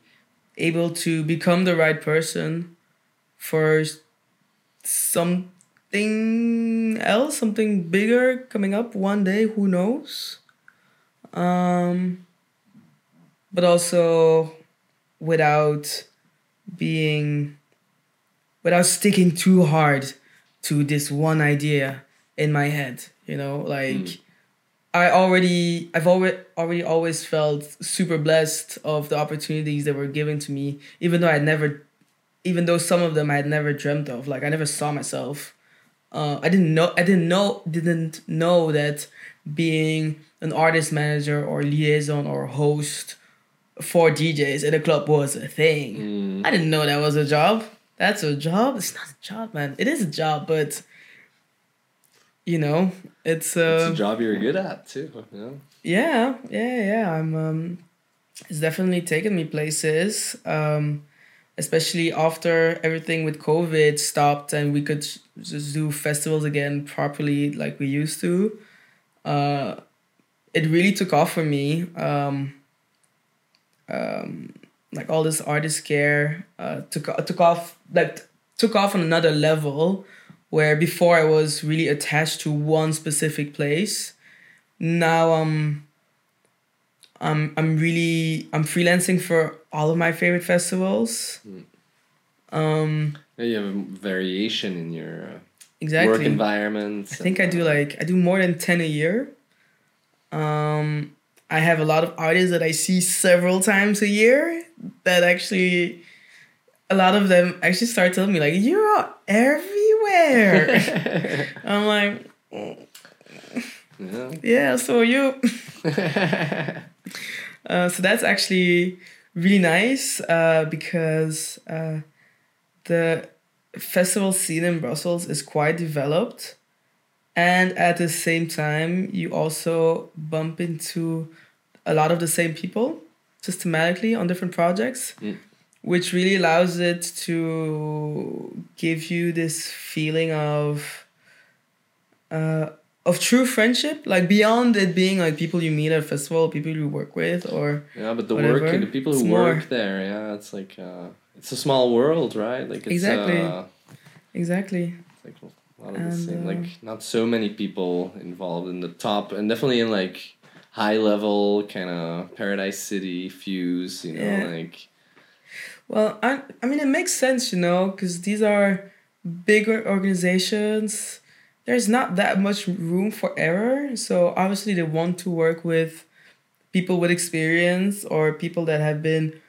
able to become the right person for something else, something bigger coming up one day, who knows? Um, but also without being, without sticking too hard to this one idea in my head, you know, like. Mm. I already I've already already always felt super blessed of the opportunities that were given to me, even though I never even though some of them I had never dreamt of. Like I never saw myself. Uh, I didn't know I didn't know didn't know that being an artist manager or liaison or host for DJs at a club was a thing. Mm. I didn't know that was a job. That's a job. It's not a job, man. It is a job, but you know, it's uh, it's a job you're good at too. You know? yeah, yeah, yeah. I'm um it's definitely taken me places. Um especially after everything with COVID stopped and we could just do festivals again properly like we used to. Uh it really took off for me. Um um like all this artist care uh took took off like took off on another level where before I was really attached to one specific place now I'm I'm I'm really I'm freelancing for all of my favorite festivals. Mm. Um Yeah, you have a variation in your uh, exactly. work environment. I think I do like I do more than 10 a year. Um I have a lot of artists that I see several times a year that actually a lot of them actually start telling me like you're everywhere. I'm like "Mm, yeah. yeah, so are you Uh, so that's actually really nice uh, because uh, the festival scene in Brussels is quite developed. And at the same time, you also bump into a lot of the same people systematically on different projects, Mm. Which really allows it to give you this feeling of uh, of true friendship, like beyond it being like people you meet at a festival, people you work with, or Yeah, but the Whatever. work, the people who It's work more- there, yeah, it's like uh, it's a small world, right? Like it's, Exactly. Uh, exactly. it's like a lot of the same. uh, Like not so many people involved in the top, and definitely in like high level kind of Paradise City fuse. You know, Yeah. like Well, I, I mean, it makes sense, you know, because these are bigger organizations. There's not that much room for error. So obviously, they want to work with people with experience or people that have been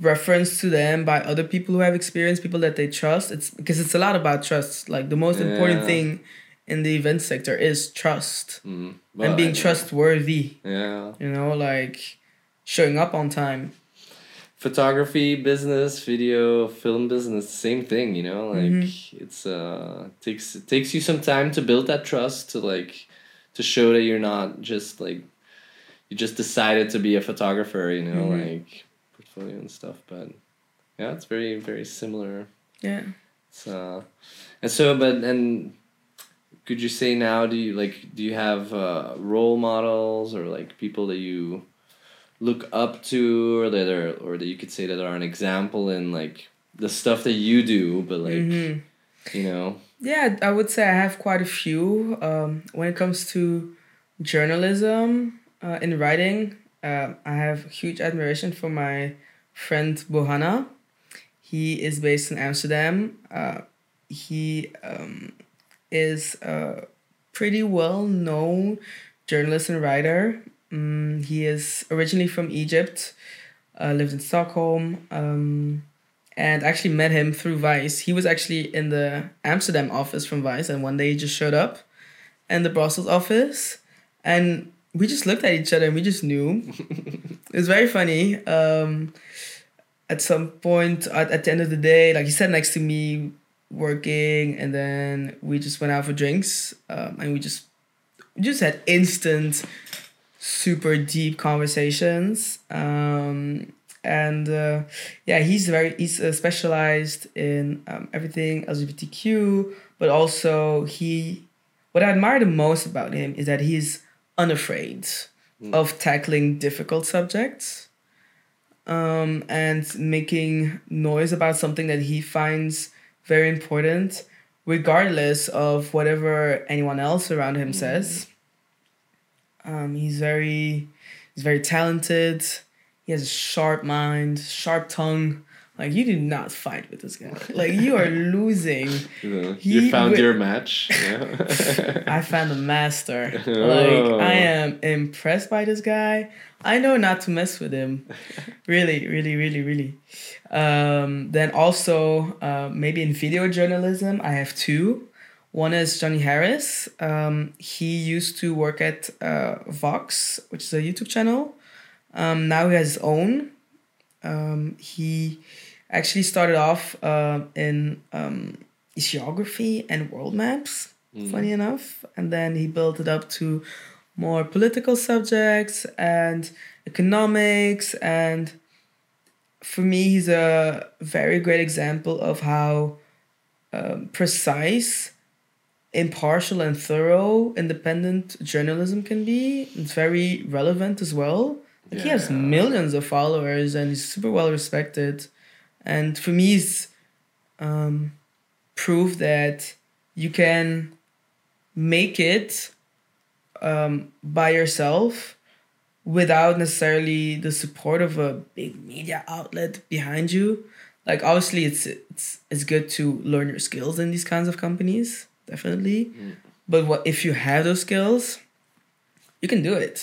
referenced to them by other people who have experience, people that they trust. It's because it's a lot about trust. Like the most important thing in the event sector is trust mm, and being trustworthy. Yeah, You know, like showing up on time. Photography business, video, film business, same thing. You know, like Mm-hmm. it's uh takes it takes you some time to build that trust to like to show that you're not just like you just decided to be a photographer. You know, Mhm. like portfolio and stuff. But yeah, it's very very similar. Yeah. It's, uh, and so, but and could you say now? Do you like? Do you have uh, role models or like people that you look up to, or that are, or that you could say that are an example in like the stuff that you do, but like Mhm. you know, Yeah, I would say I have quite a few. Um, when it comes to journalism uh, in writing, um, I have huge admiration for my friend Bohana. He is based in Amsterdam. Uh, he um, is a pretty well known journalist and writer. Mm, he is originally from Egypt, uh, lived in Stockholm. Um, and actually met him through Vice. He was actually in the Amsterdam office from Vice, and one day he just showed up in the Brussels office, and we just looked at each other and we just knew. it was very funny. Um, at some point, at, at the end of the day, like he sat next to me working, and then we just went out for drinks, um, and we just we just had instant, super deep conversations. Um, and uh, yeah, he's very he's uh, specialized in um, everything LGBTQ, but also he. What I admire the most about him is that he's unafraid of tackling difficult subjects, um, and making noise about something that he finds very important, regardless of whatever anyone else around him says. Um, he's very he's very talented. He has a sharp mind, sharp tongue. Like you do not fight with this guy. Like you are losing. you, you found your match. Yeah. I found a master. Oh. Like I am impressed by this guy. I know not to mess with him. Really, really, really, really. Um, then also uh, maybe in video journalism, I have two. One is Johnny Harris. Um, he used to work at uh, Vox, which is a YouTube channel. Um, now he has his own. Um, he actually started off uh, in um, geography and world maps, funny enough. And then he built it up to more political subjects and economics. And for me, he's a very great example of how um, precise, impartial, and thorough independent journalism can be. It's very relevant as well. Like he has millions of followers and he's super well respected. And for me, it's um, proof that you can make it um, by yourself without necessarily the support of a big media outlet behind you. Like obviously, it's it's it's good to learn your skills in these kinds of companies, definitely. But what if you have those skills, you can do it.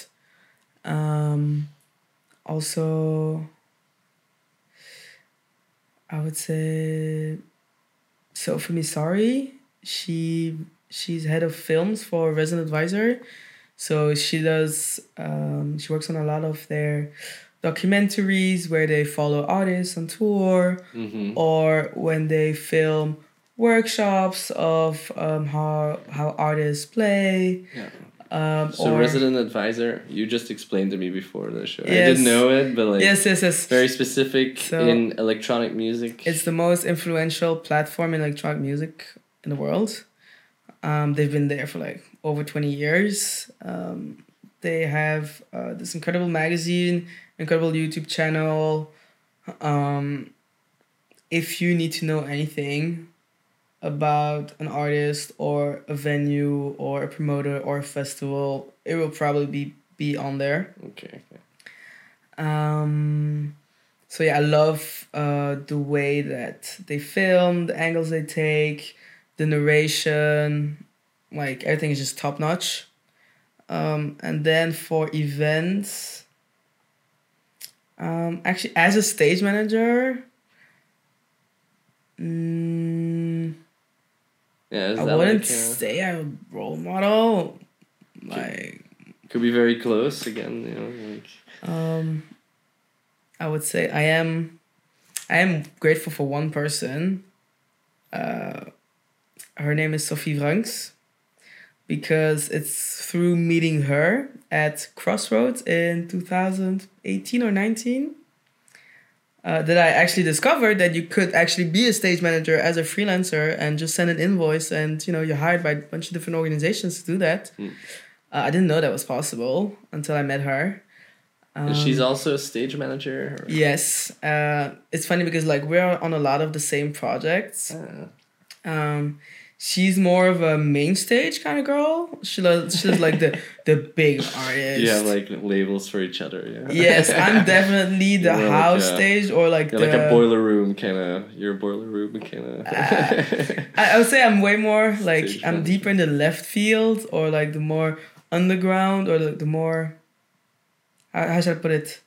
Um, also, I would say Sophie Misari. She she's head of films for Resident Advisor. So she does. Um, she works on a lot of their documentaries where they follow artists on tour, Mm-hmm. or when they film workshops of um, how how artists play. Yeah. Um, So or resident advisor, you just explained to me before the show. I didn't know it, but like yes, yes, yes. very specific So- in electronic music. It's the most influential platform in electronic music in the world. Um, they've been there for like over 20 years. Um, they have uh, this incredible magazine, incredible YouTube channel. Um, if you need to know anything about an artist or a venue or a promoter or a festival, it will probably be, be on there. okay. Um, so yeah, I love uh, the way that they film, the angles they take, the narration, like everything is just top notch. Um, and then for events, um, actually as a stage manager, mm, Yeah, I wouldn't like, uh, say I'm a role model. Like could be very close again, you know, like Um, I would say I am, I am grateful for one person. Uh, her name is Sophie Franks, because it's through meeting her at Crossroads in two thousand eighteen or nineteen. Uh, that I actually discovered that you could actually be a stage manager as a freelancer and just send an invoice and you know you're hired by a bunch of different organizations to do that. Hmm. Uh, I didn't know that was possible until I met her. and she's Um, also a stage manager. Or, Yes, uh, it's funny because like we're on a lot of the same projects. Ah, Um, she's more of a main stage kind of girl. She does, she does like the the big artist. you have like labels for each other, yeah. yes, I'm definitely the You're like house a- stage or like You're the. like a boiler room kind of. You're a boiler room kind of. Uh, I, I would say I'm way more like Stage I'm deeper in the left field or like the more underground or like the more. How, how should I put it?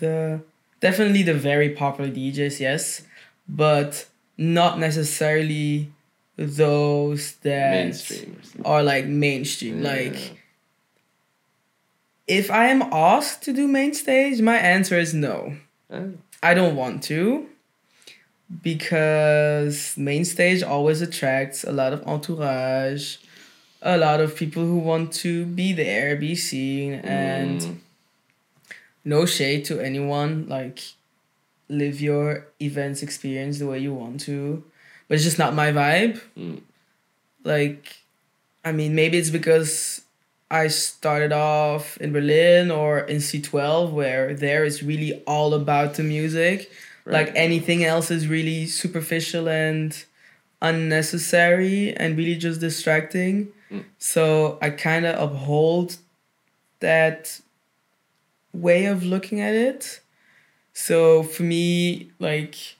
The definitely the very popular DJs, yes, but not necessarily those that mainstream. Are like mainstream. Like if I am asked to do main stage, my answer is no. Ah, I don't want to because main stage always attracts a lot of entourage, a lot of people who want to be there, be seen, and mm, no shade to anyone. Like, live your events experience the way you want to, but it's just not my vibe. Mm. Like, I mean, maybe it's because I started off in Berlin or in C12, where there is really all about the music. Like anything else is really superficial and unnecessary and really just distracting. Mm. So I kind of uphold that way of looking at it. So for me, like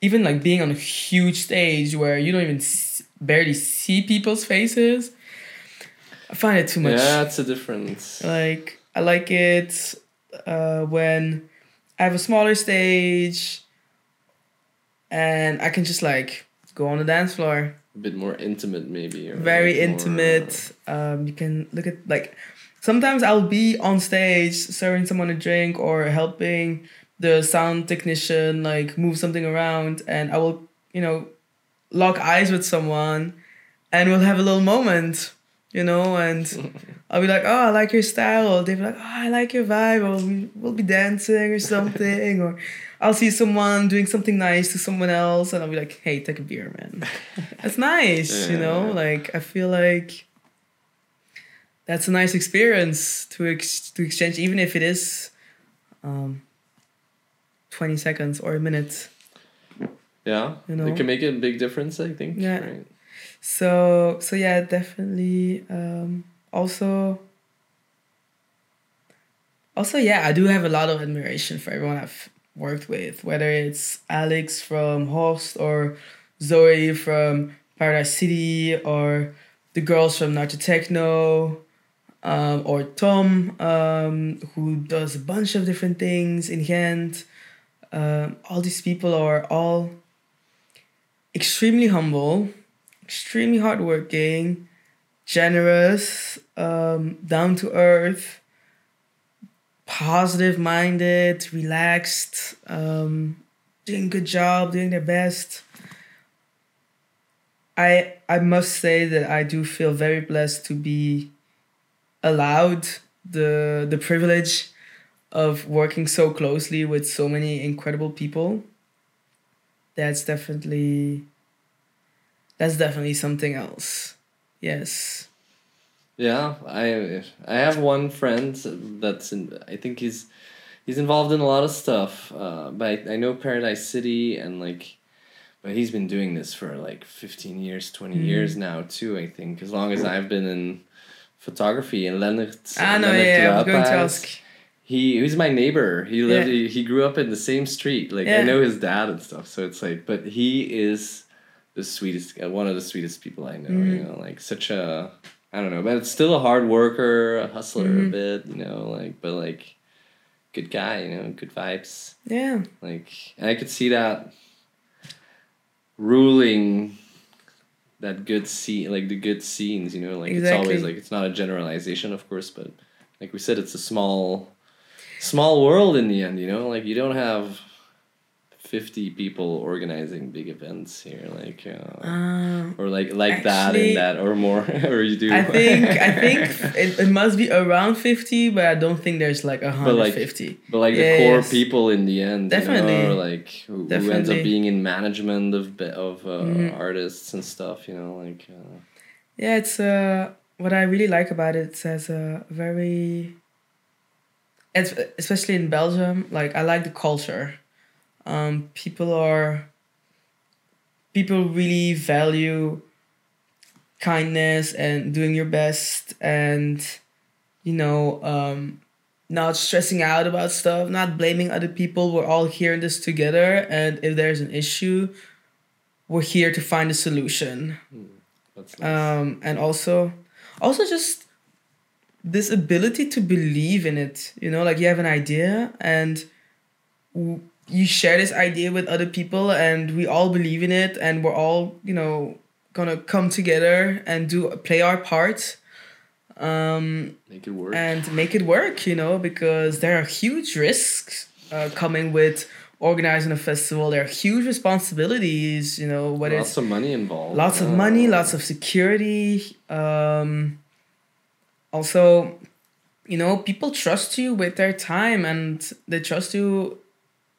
even like being on a huge stage where you don't even s- barely see people's faces, I find it too much. Yeah, it's a difference. Like I like it uh, when I have a smaller stage and I can just like go on the dance floor. A bit more intimate, maybe. Very like more, intimate. Um, you can look at like sometimes I'll be on stage serving someone a drink or helping the sound technician like move something around and I will, you know, lock eyes with someone and we'll have a little moment, you know, and I'll be like, oh, I like your style. Or they'll be like, oh, I like your vibe. Or we- we'll be dancing or something. or I'll see someone doing something nice to someone else. And I'll be like, hey, take a beer, man. That's nice, you know? Like, I feel like that's a nice experience to, ex- to exchange, even if it is um, 20 seconds or a minute. Yeah, You know? it can make a big difference. I think. Yeah. Right. So so yeah, definitely. Um, also, also yeah, I do have a lot of admiration for everyone I've worked with, whether it's Alex from Host or Zoe from Paradise City or the girls from Nacho Techno. Um, or Tom, um, who does a bunch of different things in Ghent. Um, all these people are all extremely humble, extremely hardworking, generous, um, down to earth, positive minded, relaxed, um, doing a good job, doing their best. I I must say that I do feel very blessed to be allowed the the privilege of working so closely with so many incredible people. That's definitely that's definitely something else. Yes. Yeah, I I have one friend that's in. I think he's he's involved in a lot of stuff. Uh, but I, I know Paradise City and like, but he's been doing this for like fifteen years, twenty Mm. years now too. I think as long as I've been in photography and Leonard. Ah no, Leonard yeah, yeah, i'm going to ask. He he's my neighbor. He lived. Yeah. He, he grew up in the same street. Like I know his dad and stuff. So it's like, but he is the sweetest. Uh, one of the sweetest people I know. You Mhm. know, like such a. I don't know, but it's still a hard worker, a hustler a Mhm. bit. You know, like but like, good guy. You know, good vibes. Yeah. Like, I could see that ruling that good scene, like the good scenes. You know, like it's always like it's not a generalization, of course, but like we said, it's a small, small world in the end. You know, like you don't have fifty people organizing big events here, like. Uh, Uh, or like like that and that or more or you do I think I think it, it must be around fifty, but I don't think there's like a But, like. But like the core people in the end, Definitely. you know, or like who, who ends up being in management of of uh, Mhm. artists and stuff, you know, like uh, Yeah, it's uh what I really like about it. It says a very, it's especially in Belgium. Like I like the culture. Um, people are. People really value kindness and doing your best and, you know, um, not stressing out about stuff, not blaming other people. We're all here in this together, and if there's an issue, we're here to find a solution that's nice. um, and also also just this ability to believe in it you know like you have an idea and w- you share this idea with other people and we all believe in it and we're all you know gonna come together and do play our part um, make it work. and make it work you know because there are huge risks uh, coming with organizing a festival there are huge responsibilities you know whether lots of money involved. lots of Uh, money lots of security um also you know people trust you with their time and they trust you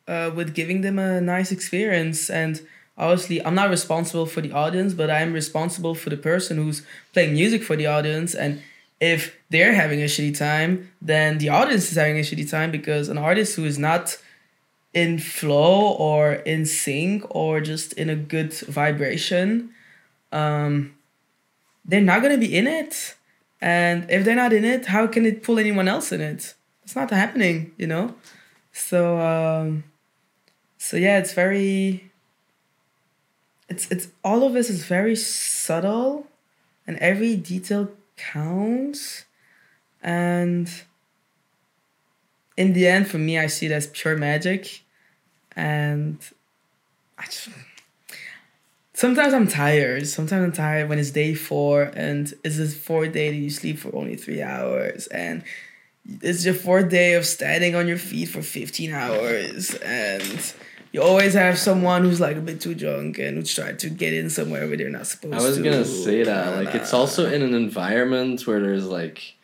uh, with giving them a nice experience. And obviously i'm not responsible for the audience but i'm responsible for the person who's playing music for the audience. And if they're having a shitty time then the audience is having a shitty time because an artist who is not in flow or in sync or just in a good vibration um they're not going to be in it and if they're not in it how can it pull anyone else in it? It's not happening you know? So um so yeah it's very it's it's all of this is very subtle and every detail counts. And in the end for me i see it as pure magic. And I just, sometimes i'm tired sometimes i'm tired when it's day four and it's this fourth day that you sleep for only three hours and it's your fourth day of standing on your feet for 15 hours and you always have someone who's like a bit too drunk and who's trying to get in somewhere where they're not supposed to. I was to. gonna say that. Like it's also in an environment where there's like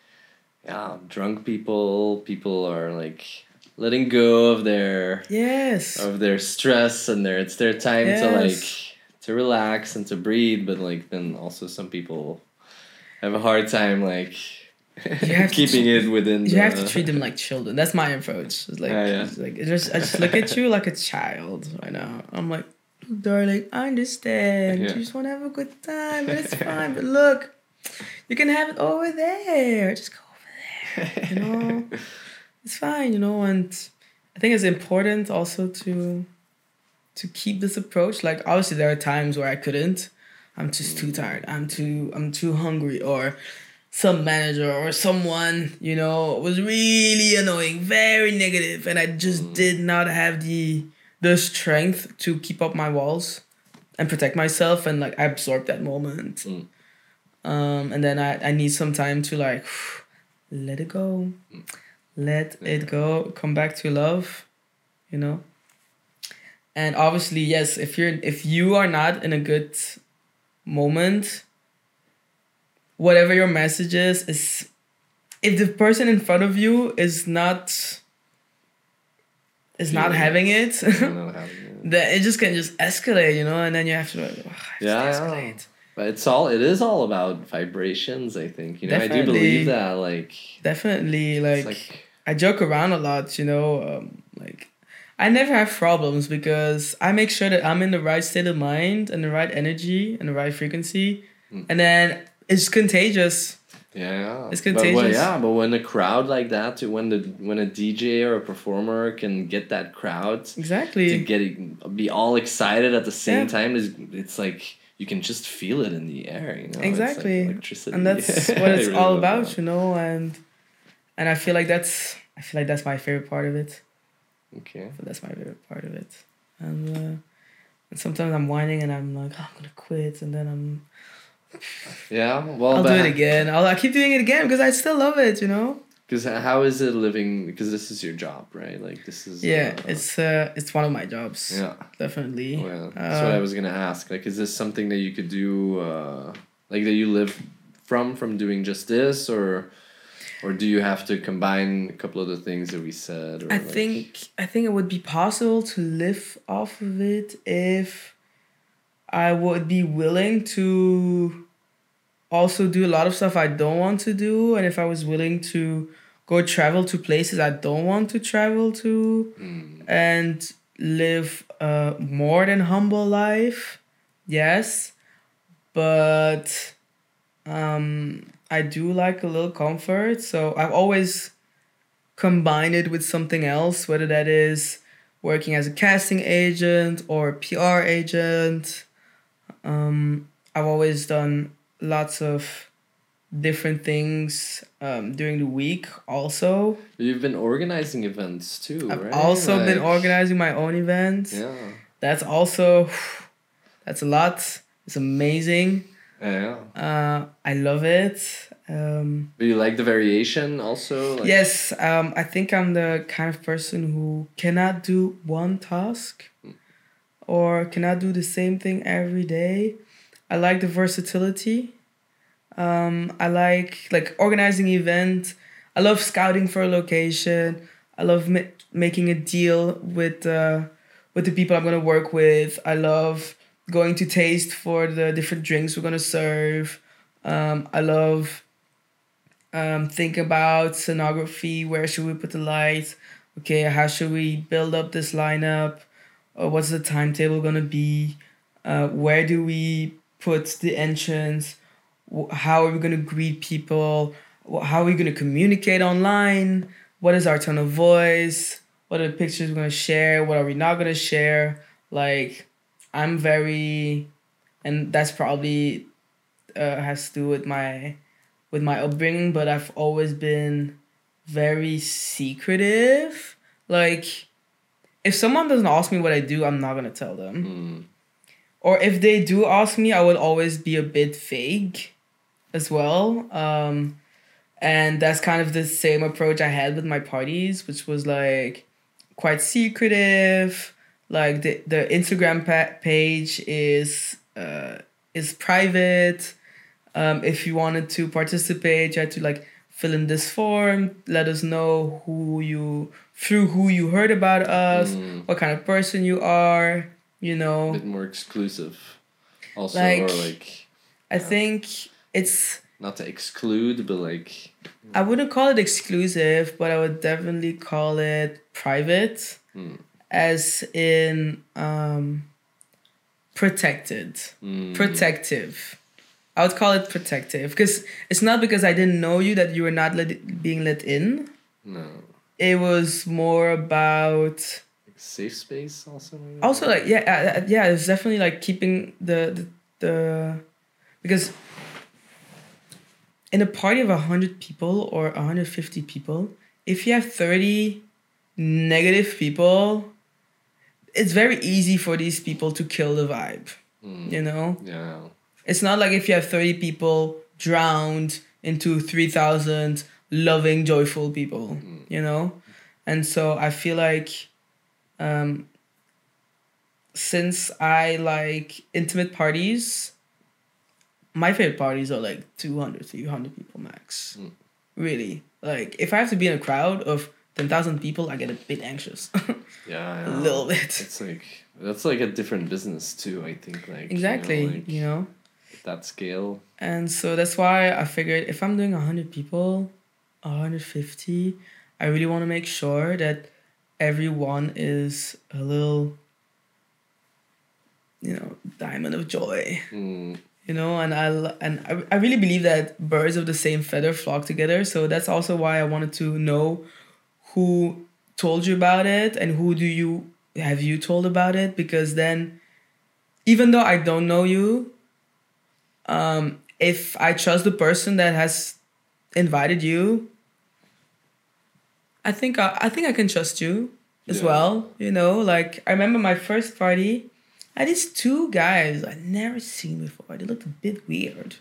yeah, drunk people, people are like letting go of their yes of their stress and their it's their time to like to relax and to breathe but like then also some people have a hard time like to keeping tr- it within you the, have to treat them like children. That's my approach. It's like, Yeah, yeah. it's like just, i just look at you like a child right now i'm like darling i understand. Yeah. you just want to have a good time but it's fine. But look you can have it over there. Just go over there you know? It's fine you know and i think it's important also to to keep this approach. Like obviously there are times where i couldn't. I'm just too tired. I'm too i'm too hungry. Or some manager or someone you know was really annoying very negative and i just did not have the the strength to keep up my walls and protect myself and like absorb that moment. Mm. um, and then I, I need some time to like let it go, let it go, come back to love, you know. And obviously, yes, if you're if you are not in a good moment, whatever your message is, is if the person in front of you is not is not having it, I don't know how to- that it just can just escalate, you know, and then you have to like, "Ugh, I have to Yeah, know. escalate. But it's all it is all about vibrations. I think you know. I do believe that. Like, Definitely, like, like I joke around a lot, you know, um, like I never have problems because I make sure that I'm in the right state of mind and the right energy and the right frequency, Mm. and then it's contagious. Yeah, It's But contagious. yeah, but when a crowd like that, when the when a DJ or a performer can get that crowd to Exactly. get be all excited at the same Yeah. time is it's like you can just feel it in the air. You know, like Exactly. electricity. and that's what it's really all about, that. you know, and and I feel like that's I feel like that's my favorite part of it. Okay. So that's my favorite part of it. And uh, and sometimes I'm whining and I'm like, oh, I'm gonna quit, and then I'm Yeah. Well, I'll do it again. I'll I keep doing it again because I still love it, you know. Because how is it living? Because this is your job, right? Like this is. Yeah, uh, it's uh it's one of my jobs. Yeah. Definitely. Well, that's what Uh, I was gonna ask. Like, is this something that you could do? Uh, like that you live from from doing just this, or, or do you have to combine a couple of the things that we said? I like- think I think it would be possible to live off of it if I would be willing to also do a lot of stuff I don't want to do and if I was willing to go travel to places I don't want to travel to Mm, and live a more than humble life. Yes. But um I do like a little comfort, so I've always combined it with something else, whether that is working as a casting agent or a PR agent. Um I've always done lots of different things um, during the week also. You've been organizing events too, I've right? also been organizing my own events. Yeah. That's also that's a lot. It's amazing. Yeah. Uh, I love it. Um, But you like the variation also? Like, yes, um, I think I'm the kind of person who cannot do one task or cannot do the same thing every day. I like the versatility. Um, I like like organizing event. I love scouting for a location. I love ma- making a deal with uh, with the people I'm gonna work with. I love going to taste for the different drinks we're gonna serve. Um, I love um, think about scenography. Where should we put the lights? Okay, how should we build up this lineup? Uh, what's the timetable gonna be? Uh, where do we put the entrance? How are we gonna greet people? How are we gonna communicate online? What is our tone of voice? What are the pictures we're gonna share? What are we not gonna share? Like, I'm very, and that's probably uh, has to do with my with my upbringing, but I've always been very secretive. Like, if someone doesn't ask me what I do, I'm not gonna tell them. Mm, Or if they do ask me, I would always be a bit vague as well. Um, and that's kind of the same approach I had with my parties, which was like quite secretive. Like the, the Instagram pa- page is uh, is private. Um, if you wanted to participate, you had to like fill in this form, let us know who you through who you heard about us, mm, what kind of person you are, you know a bit more exclusive. Also, Like- or like I think it's not to exclude, but like I wouldn't call it exclusive, but I would definitely call it private, Hmm. As in um, protected, mm, protective. I would call it protective because it's not because I didn't know you that you were not let, being let in. no It was more about like safe space also. Maybe? also like yeah uh, uh, yeah it's definitely like keeping the the, the because in a party of 100 people or 150 people if you have 30 negative people it's very easy for these people to kill the vibe Mm, you know? Yeah. it's not like if you have 30 people drowned into 3000 loving joyful people you know? And so i feel like um since i like intimate parties my favorite parties are like 200 300 people max. Mm. really. Like if i have to be in a crowd of 10000 people i get a bit anxious Yeah, a little bit It's like that's like a different business too. I think like you know, exactly like, you know that scale. And so that's why I figured if I'm doing 100 people, 150, I really want to make sure that everyone is a little, you know, diamond of joy, Mm, you know, and I, and I, I really believe that birds of the same feather flock together. So that's also why I wanted to know who told you about it and who do you have you told about it because then even though I don't know you, um, if I trust the person that has invited you, I think I, I think I can trust you as Yeah. well. You know, like I remember my first party, I had these two guys I'd never seen before. They looked a bit weird.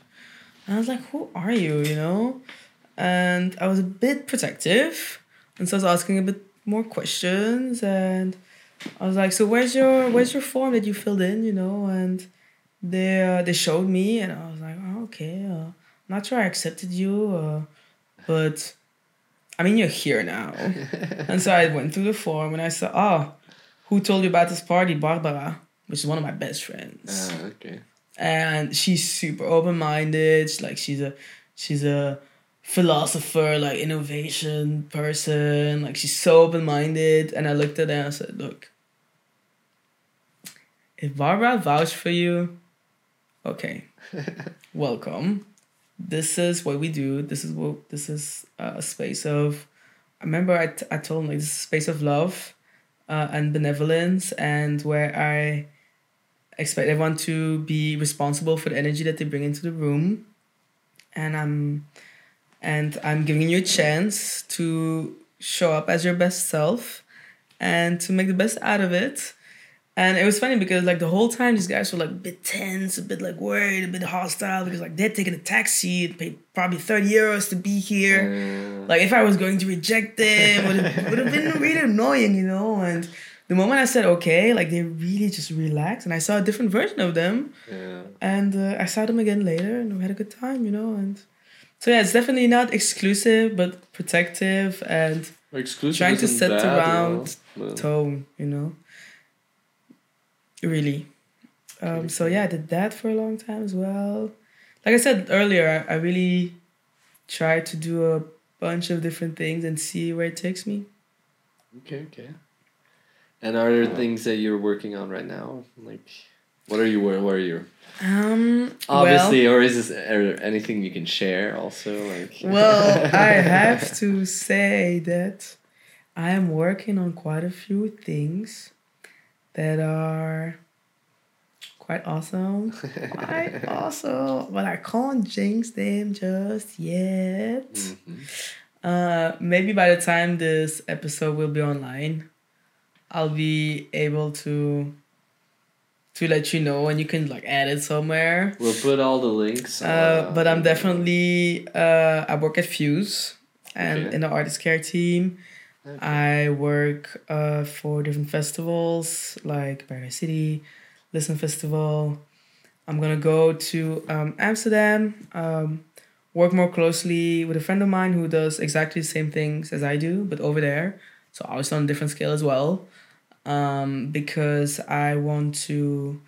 And I was like, who are you, you know? And I was a bit protective. And so I was asking a bit more questions and I was like, so where's your where's your form that you filled in, you know? And they uh, they showed me and I was like, oh, okay, uh, I'm not sure I accepted you, uh, but I mean you're here now. and so I went through the form and I said, oh, who told you about this party? Barbara, which is one of my best friends ah, okay. and she's super open-minded she's like she's a she's a philosopher like innovation person. Like she's so open-minded. And i looked at her and i said look if barbara vouched for you okay welcome. This is what we do. This is what this is uh, a space of i remember i, t- I told him like this is a space of love uh, and benevolence and where i expect everyone to be responsible for the energy that they bring into the room. And i'm and i'm giving you a chance to show up as your best self and to make the best out of it and it was funny because like the whole time these guys were like a bit tense a bit like worried a bit hostile because like they're taking a taxi paid probably 30 euros to be here Uh, like if I was going to reject them, would have would have been really annoying, you know. And the moment I said okay, like they really just relaxed, and I saw a different version of them. yeah. And uh, I saw them again later, and we had a good time, you know. And so yeah, it's definitely not exclusive, but protective and Exclusive Trying to set you know, tone, you know. Really. Um, so yeah, I did that for a long time as well. Like I said earlier, I, I really try to do a bunch of different things and see where it takes me. Okay, okay. And are there things that you're working on right now? Like, what are you? Where, where are you? Um, Obviously, or is this anything you can share? Also, like. well, well, I have to say that I am working on quite a few things that are quite awesome. quite awesome, but I can't jinx them just yet. Mhm. Uh, maybe by the time this episode will be online, I'll be able to to let you know, and you can like add it somewhere. We'll put all the links. Uh, but I'm definitely uh, I work at Fuse and Okay. in the artist care team. Okay. I work uh, for different festivals like Paradise City, Listen Festival. I'm gonna go to um, Amsterdam, um, work more closely with a friend of mine who does exactly the same things as I do, but over there. So obviously on a different scale as well, um, because I want to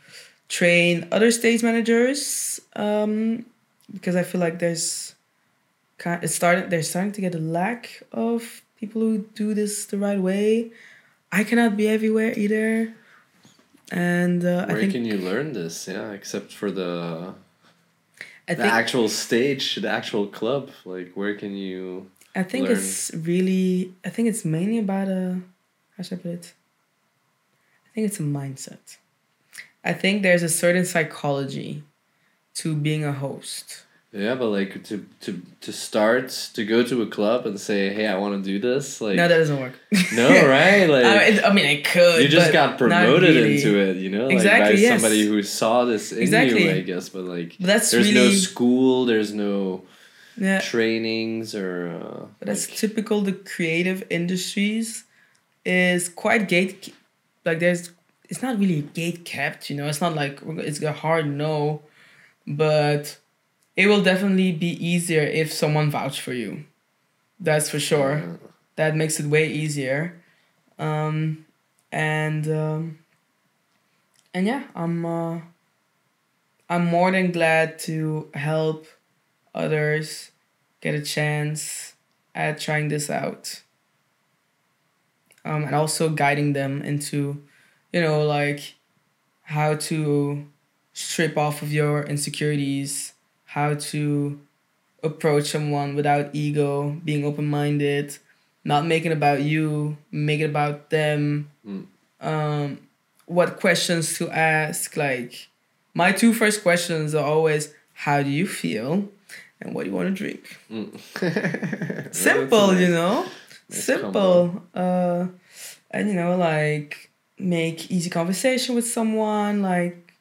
train other stage managers. Um, because I feel like there's kind it's starting they're starting to get a lack of people who do this the right way. I cannot be everywhere either. And uh, I Where think can you learn this? Yeah, except for the I the think actual stage, the actual club. Like, where can you? I think learn. it's really I think it's mainly about a how should I put it? I think it's a mindset. I think there's a certain psychology to being a host. Yeah, but like to to to start to go to a club and say, "Hey, I want to do this." Like no, that doesn't work. no, right? Like I mean, I mean, I could. you just got promoted really. into it, you know, like Exactly, by yes. somebody who saw this in Exactly. you, I guess. But like, But that's there's no school, there's no yeah. trainings or. Uh, But that's like- typical. The creative industries is quite gate, like there's. It's not really gate kept, you know. It's not like it's a hard no, but it will definitely be easier if someone vouch for you. That's for sure. That makes it way easier, um, and um, and yeah, I'm uh, I'm more than glad to help others get a chance at trying this out. Um, and also guiding them into, you know, like how to strip off of your insecurities, how to approach someone without ego, being open minded, not making it about you, make it about them. Mm. Um, what questions to ask? Like, my two first questions are always, how do you feel? And what do you want to drink? mm. Simple, you know? Simple. Uh, and, you know, like, make easy conversation with someone, like,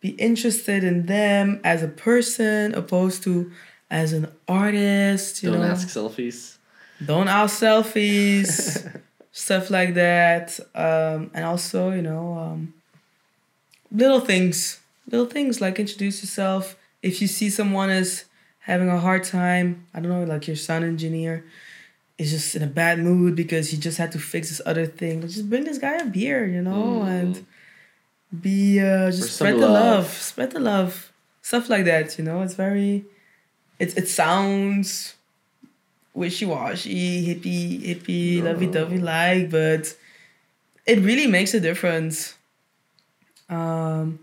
be interested in them as a person opposed to as an artist, you Don't know? ask selfies. don't ask selfies stuff like that um, and also you know um, little things little things like introduce yourself if you see someone is having a hard time i don't know like your sound engineer is just in a bad mood because he just had to fix this other thing just bring this guy a beer you know Mm. and be uh, just spread the love. love spread the love stuff like that you know it's very it, it sounds wishy-washy, hippie, hippie, lovey-dovey like, but it really makes a difference. Um,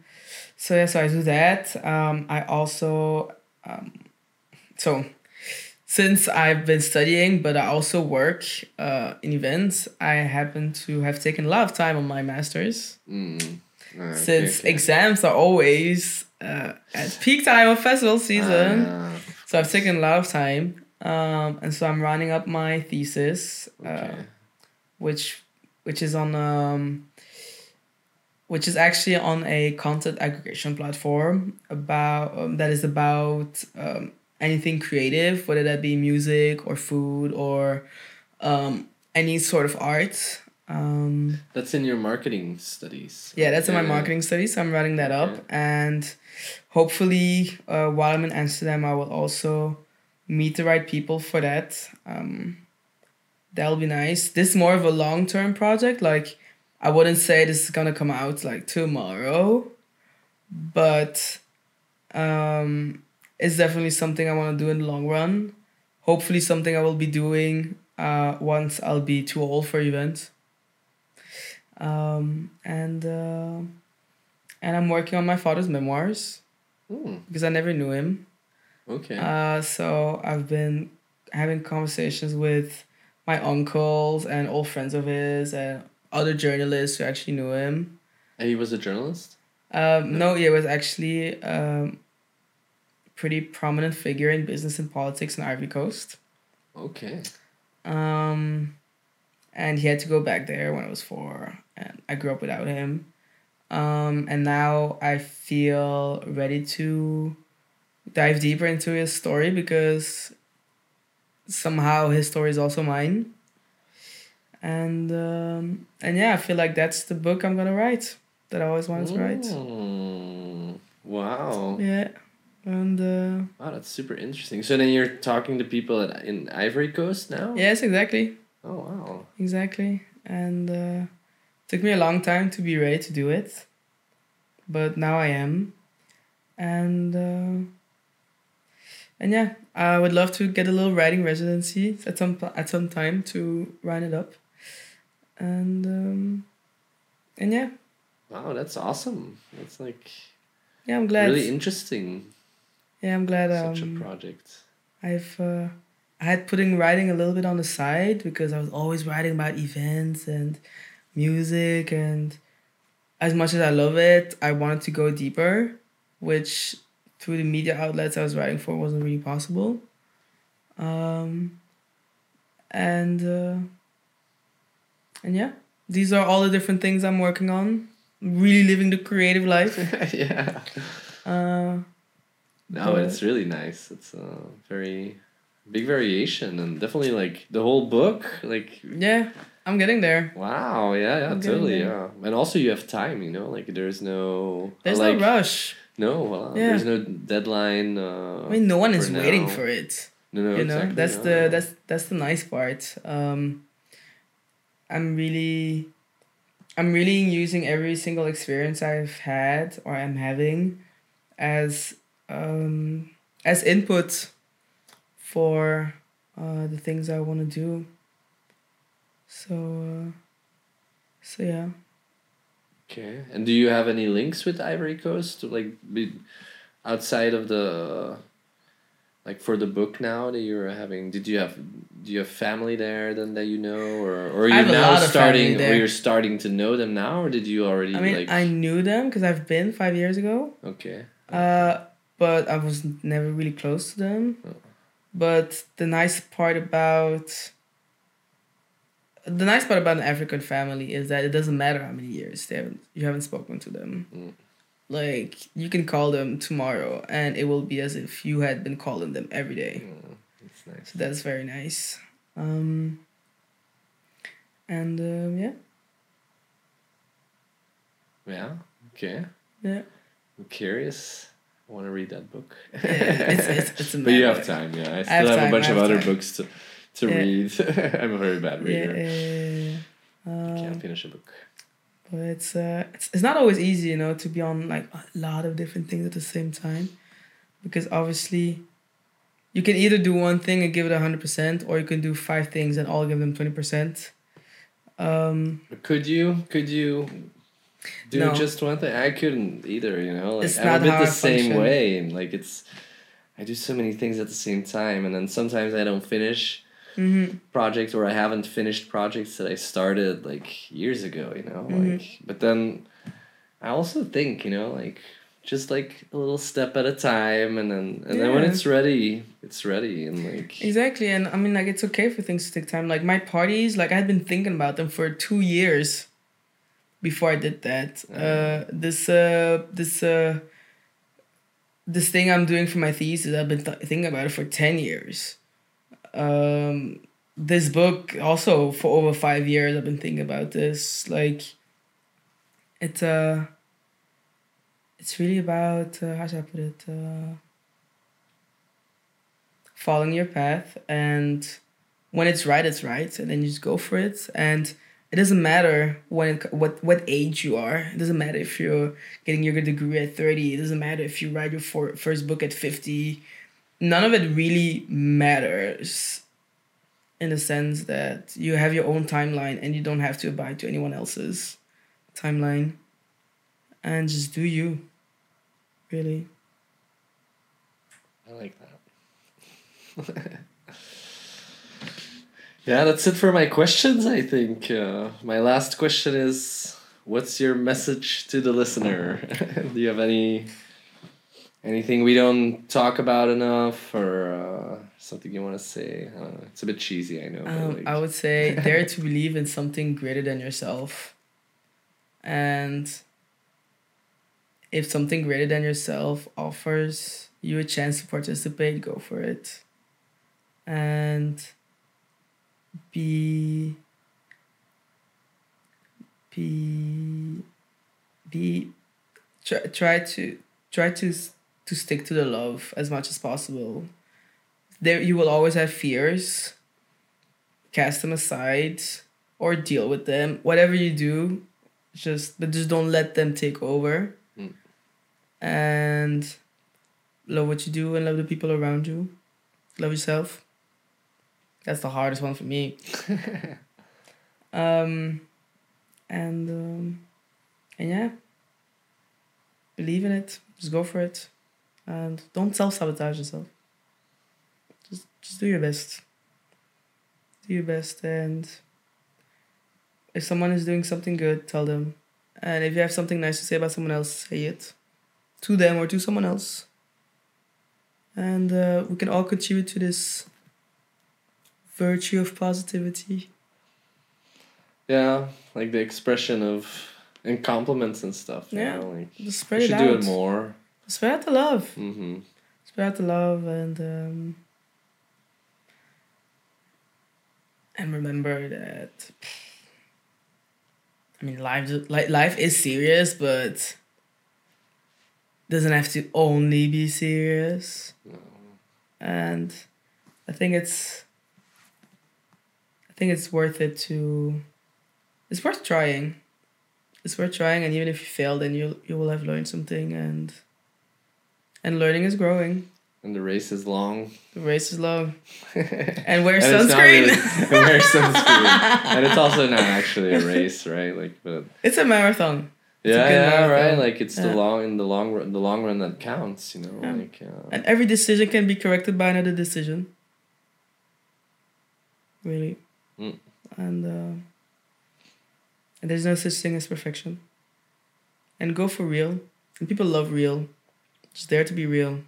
so yeah, so I do that. Um, I also, um, so since I've been studying, but I also work uh, in events, I happen to have taken a lot of time on my master's Mm. Okay, since okay. exams are always uh, at peak time of festival season. Ah, So I've taken a lot of time, um, and so I'm running up my thesis, uh, okay. which which is on um, which is actually on a content aggregation platform about um, that is about um, anything creative, whether that be music or food or um, any sort of art. Um, That's in your marketing studies. yeah, that's in my marketing studies. So I'm writing that up, Okay. and hopefully, uh, while I'm in Amsterdam, I will also meet the right people for that. Um, that'll be nice. This is more of a long term project. Like, I wouldn't say this is gonna come out like tomorrow, but um, it's definitely something I want to do in the long run. Hopefully, something I will be doing uh, once I'll be too old for events. Um, and uh, and I'm working on my father's memoirs Mm, because I never knew him. okay. Uh, so I've been having conversations with my uncles and old friends of his and other journalists who actually knew him. and he was a journalist. Um, no, he was actually um, pretty prominent figure in business and politics in Ivory Coast. Okay. Um, and he had to go back there when I was four, and I grew up without him. Um, and now I feel ready to dive deeper into his story because somehow his story is also mine. And um, and yeah, I feel like that's the book I'm gonna write that I always wanted to write. Mm, wow. Yeah, and uh, Wow, that's super interesting. So then you're talking to people at, in Ivory Coast now? yes, exactly. Oh wow. Exactly. And uh, took me a long time to be ready to do it. But now I am. And uh, and yeah, I would love to get a little writing residency at some at some time to run it up. And um, and yeah, Wow, that's awesome. That's like yeah, I'm glad. really interesting. Yeah, I'm glad. Such a Um, project. I've uh, I had putting writing a little bit on the side because I was always writing about events and music and as much as I love it, I wanted to go deeper, which through the media outlets I was writing for wasn't really possible. Um, and uh, and yeah, these are all the different things I'm working on. Really living the creative life. yeah. Uh, No, it's really nice. It's a very big variation and definitely like the whole book. Like yeah, I'm getting there. wow, yeah, yeah, I'm totally, yeah. And also you have time, you know, like there's no There's like no rush. no, well, Yeah. there's no deadline. Uh, I mean, no one is waiting for it. no, no, you know, that's yeah. the that's that's the nice part. Um, I'm really, I'm really using every single experience I've had or I'm having, as um, as input for uh, the things I want to do. So, uh, so yeah. Okay. And do you have any links with Ivory Coast like be outside of the like for the book now that you're having did you have do you have family there then that you know or or are you I have a now starting or you're starting to know them now or did you already I mean, like I knew them because I've been five years ago. okay Uh, but I was never really close to them. Oh. But the nice part about the nice part about an African family is that it doesn't matter how many years they haven't you haven't spoken to them. Mm. Like you can call them tomorrow, and it will be as if you had been calling them every day. Mm, that's nice So that's very nice. Um, and um, yeah, yeah okay yeah. I'm curious I want to read that book Yeah, it's- it's- it's but you have time yeah I still have have, time, a bunch I of other time. books to to Yeah. read I'm a very bad reader yeah. Um, can't finish a book But it's uh it's, it's not always easy, you know, to be on like a lot of different things at the same time. Because obviously you can either do one thing and give it hundred percent or you can do five things and all give them twenty percent. Um Could you? Could you do No. just one thing? I couldn't either. You know, like It's I'm not a bit the same function. way, and like it's, I do so many things at the same time, and then sometimes I don't finish mhm. projects or I haven't finished projects that I started like years ago. You know, Mhm. like but then I also think you know like just like a little step at a time, and then and then when it's ready, it's ready, and like Exactly. And I mean like it's okay for things to take time. Like my parties, like I've been thinking about them for two years before I did that. Uh this uh this uh this thing I'm doing for my thesis, I've been th- thinking about it for 10 years. Um, this book also for over five years, I've been thinking about this. Like, it's uh, it's really about uh, how should I put it? Uh, following your path, and when it's right, it's right, and then you just go for it. And it doesn't matter when what what age you are. It doesn't matter if you're getting your degree at 30 it doesn't matter if you write your for, first book at 50 none of it really matters in the sense that you have your own timeline and you don't have to abide to anyone else's timeline and just do you really I like that. yeah, that's it for my questions. I think uh, my last question is, what's your message to the listener? Do you have any anything we don't talk about enough, or uh, something you want to say? I. It's a bit cheesy, I know. um, like- i would say dare to believe in something greater than yourself and if something greater than yourself offers you a chance to participate go for it and be be be try, try to try to to stick to the love as much as possible. There you will always have fears. Cast them aside or deal with them. Whatever you do just but just don't let them take over. Mm. and love what you do and love the people around you. Love yourself that's the hardest one for me. Um and um and yeah. Believe in it. Just go for it. And don't self-sabotage yourself. Just just do your best. Do your best and if someone is doing something good tell them. And if you have something nice to say about someone else say it. To them or to someone else. And uh, we can all contribute to this virtue of positivity. Yeah, like the expression of and compliments and stuff. you Yeah, know, like Just we spread it should out. do it more. Spread the love. Mm-hmm. Spread the love and um, and remember that. I mean, life like life is serious, but doesn't have to only be serious. And I think it's. Think it's worth it to. It's worth trying. It's worth trying, and even if you fail, then you you will have learned something, and. And learning is growing. And the race is long. The race is long. and And wear not sunscreen. really- wear sunscreen. and it's also not actually a race, right? Like, but it's a marathon. yeah, yeah, marathon. right. Like it's the long in the long run, the long run that counts. You know, Yeah. like uh, And every decision can be corrected by another decision. Really. Mm. And uh, and there's no such thing as perfection. And go for real. And people love real. Just there to be real.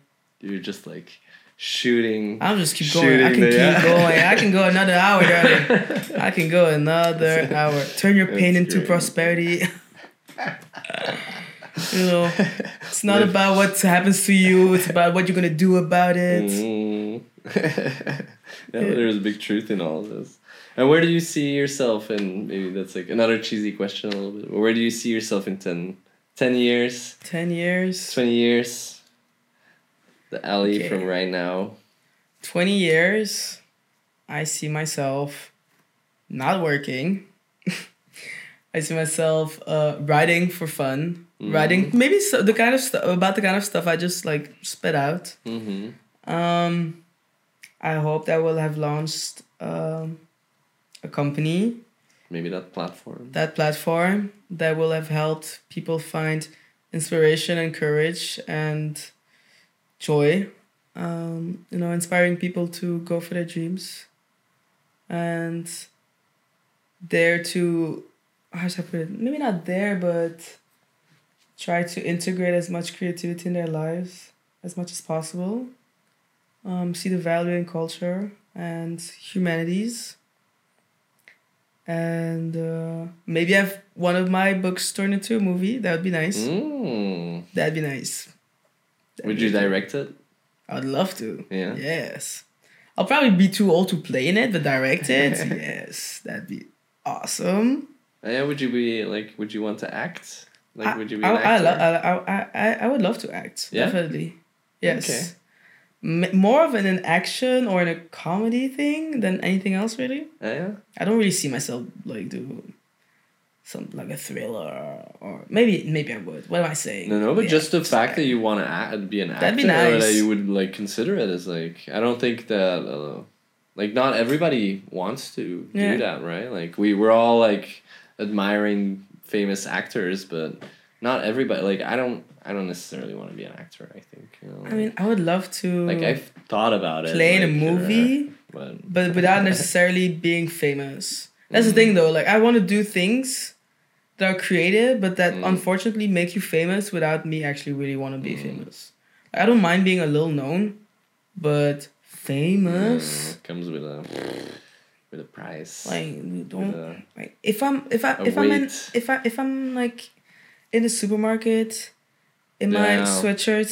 you're just like shooting. I'll just keep going. I can the- keep yeah. going. I can go another hour, darling. I can go another hour. Turn your pain That's into great. prosperity. you know, it's not Live- about what happens to you. It's about what you're gonna do about it. Mm. yeah, there's a big truth in all this. And where do you see yourself in maybe that's like another cheesy question a little bit. But where do you see yourself in 10, 10 years, Ten years, 20 years? The Aly Okay. from right now. twenty years. I see myself not working. I see myself uh, writing for fun. Writing maybe so, the kind of stuff about the kind of stuff I just like spit out. Mm-hmm. Um, I hope that we'll have launched um, a company, Maybe that platform. that platform that will have helped people find inspiration and courage and joy. Um, you know, inspiring people to go for their dreams and there to, how should I put it? Maybe not there, but try to integrate as much creativity in their lives as much as possible um, see the value in culture and humanities. And uh, maybe have one of my books turned into a movie. That would be nice. Mm. That'd be nice. That'd Would be you cool. direct it? I'd love to. Yeah. Yes. I'll probably be too old to play in it, but direct it. yes, that'd be awesome. Yeah, would you be like? Would you want to act? Like, I, would you be I, an I, actor? lo- I, I, I, I would love to act. Yeah? Definitely. Yes. Okay. More of an, an action or in a comedy thing than anything else, really. Yeah. I don't really see myself like do some like a thriller or maybe maybe I would. What am I saying? No, no, but Yeah, just the fact fine. that you want to act, be an actor, That'd be or that you would like consider it as like, I don't think that, uh, like, not everybody wants to Yeah. do that, right? Like, we we're all like admiring famous actors, but not everybody. Like, I don't, I don't necessarily want to be an actor. I think, you know. I mean, I would love to like I've thought about it. play in a like, uh, movie, but but without necessarily being famous. That's the thing, though. Like, I want to do things that are creative, but that Mm. unfortunately make you famous without me actually really want to be Mm. famous. I don't mind being a little known, but famous. uh, comes with a with a price. Like, don't a, Like if I'm if I A if I'm in if I if I'm like in the supermarket, in my Yeah. sweatshirt,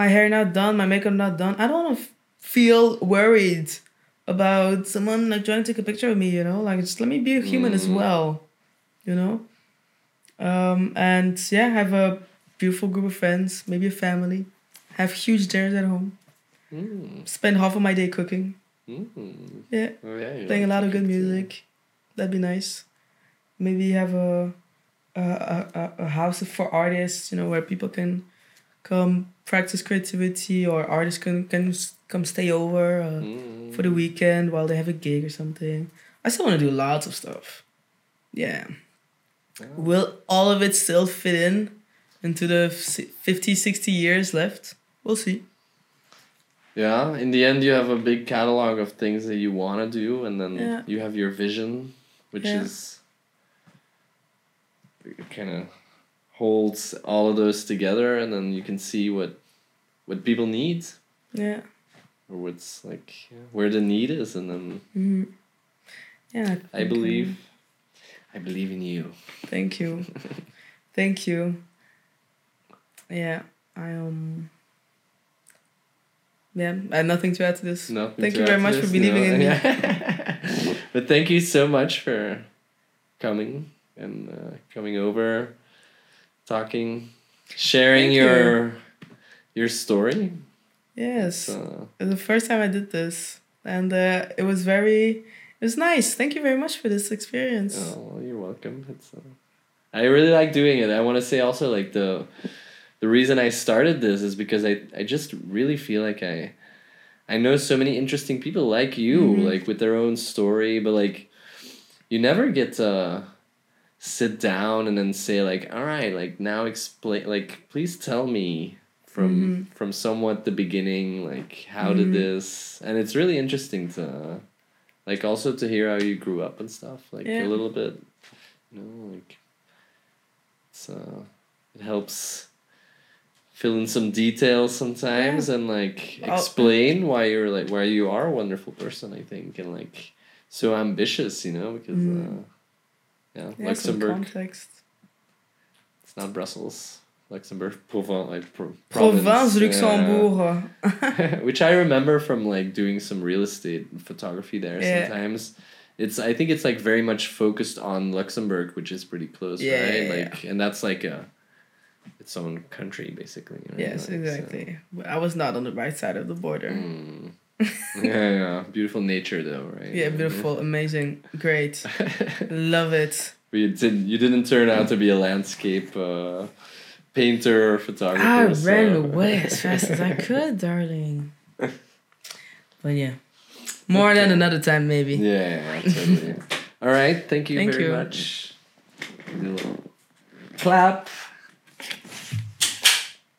my hair not done, my makeup not done. I don't want to f- feel worried about someone like trying to take a picture of me. You know, like just let me be a human as Mm. well. You know, um, and yeah, have a beautiful group of friends, maybe a family, have huge dinners at home, mm, spend half of my day cooking. mm. Yeah Oh, yeah, playing a lot of good cook, too. music. That'd be nice. Maybe have a a, a, a- house for artists, you know, where people can come practice creativity or artists can, can come stay over uh, Mm. for the weekend while they have a gig or something. I still want to do lots of stuff. Yeah. Yeah. Will all of it still fit in into the f- 50, 60 years left? We'll see. Yeah, in the end, you have a big catalog of things that you want to do, and then Yeah. you have your vision, which Yeah. is kind of holds all of those together, and then you can see what what people need, Yeah. or what's like where the need is, and then hmm Yeah. I think, believe, um, I believe in you. Thank you. Thank you. Yeah, I um. Yeah, I have nothing to add to this. Nothing Thank you very much for this, believing no? in me. But thank you so much for coming and uh, coming over, talking, sharing Thank you. your your story. Yes, Uh, the first time I did this, and uh, it was very, it was nice. Thank you very much for this experience. oh, you're welcome. It's. Uh, I really like doing it. I want to say also like the the reason I started this is because I I just really feel like I I know so many interesting people like you, Mhm. like with their own story, but like you never get to sit down and then say like, all right, like now explain like please tell me from Mhm. from somewhat the beginning, like how did Mhm. this and it's really interesting to like also to hear how you grew up and stuff, like Yeah. a little bit you know, like uh it helps fill in some details sometimes and like Oh. explain why you're like why you are a wonderful person i think and like so ambitious you know because Mm. uh yeah, Yeah, luxembourg context. it's not brussels luxembourg provence like pro- Provence. Luxembourg. which i remember from like doing some real estate photography there Yeah. sometimes it's i think it's like very much focused on luxembourg which is pretty close Yeah, right yeah, like and that's like a its own country basically? Yes, Like, exactly. But I was not on the right side of the border. Mm. Yeah, yeah, beautiful nature though, right? Yeah, beautiful, amazing, great, love it. but you didn't. You didn't turn out to be a landscape uh, painter or photographer. I so- ran away as fast as I could, darling. But yeah, more than another time, maybe. Yeah, yeah, totally. All right, thank you Thank very you. much. Clap.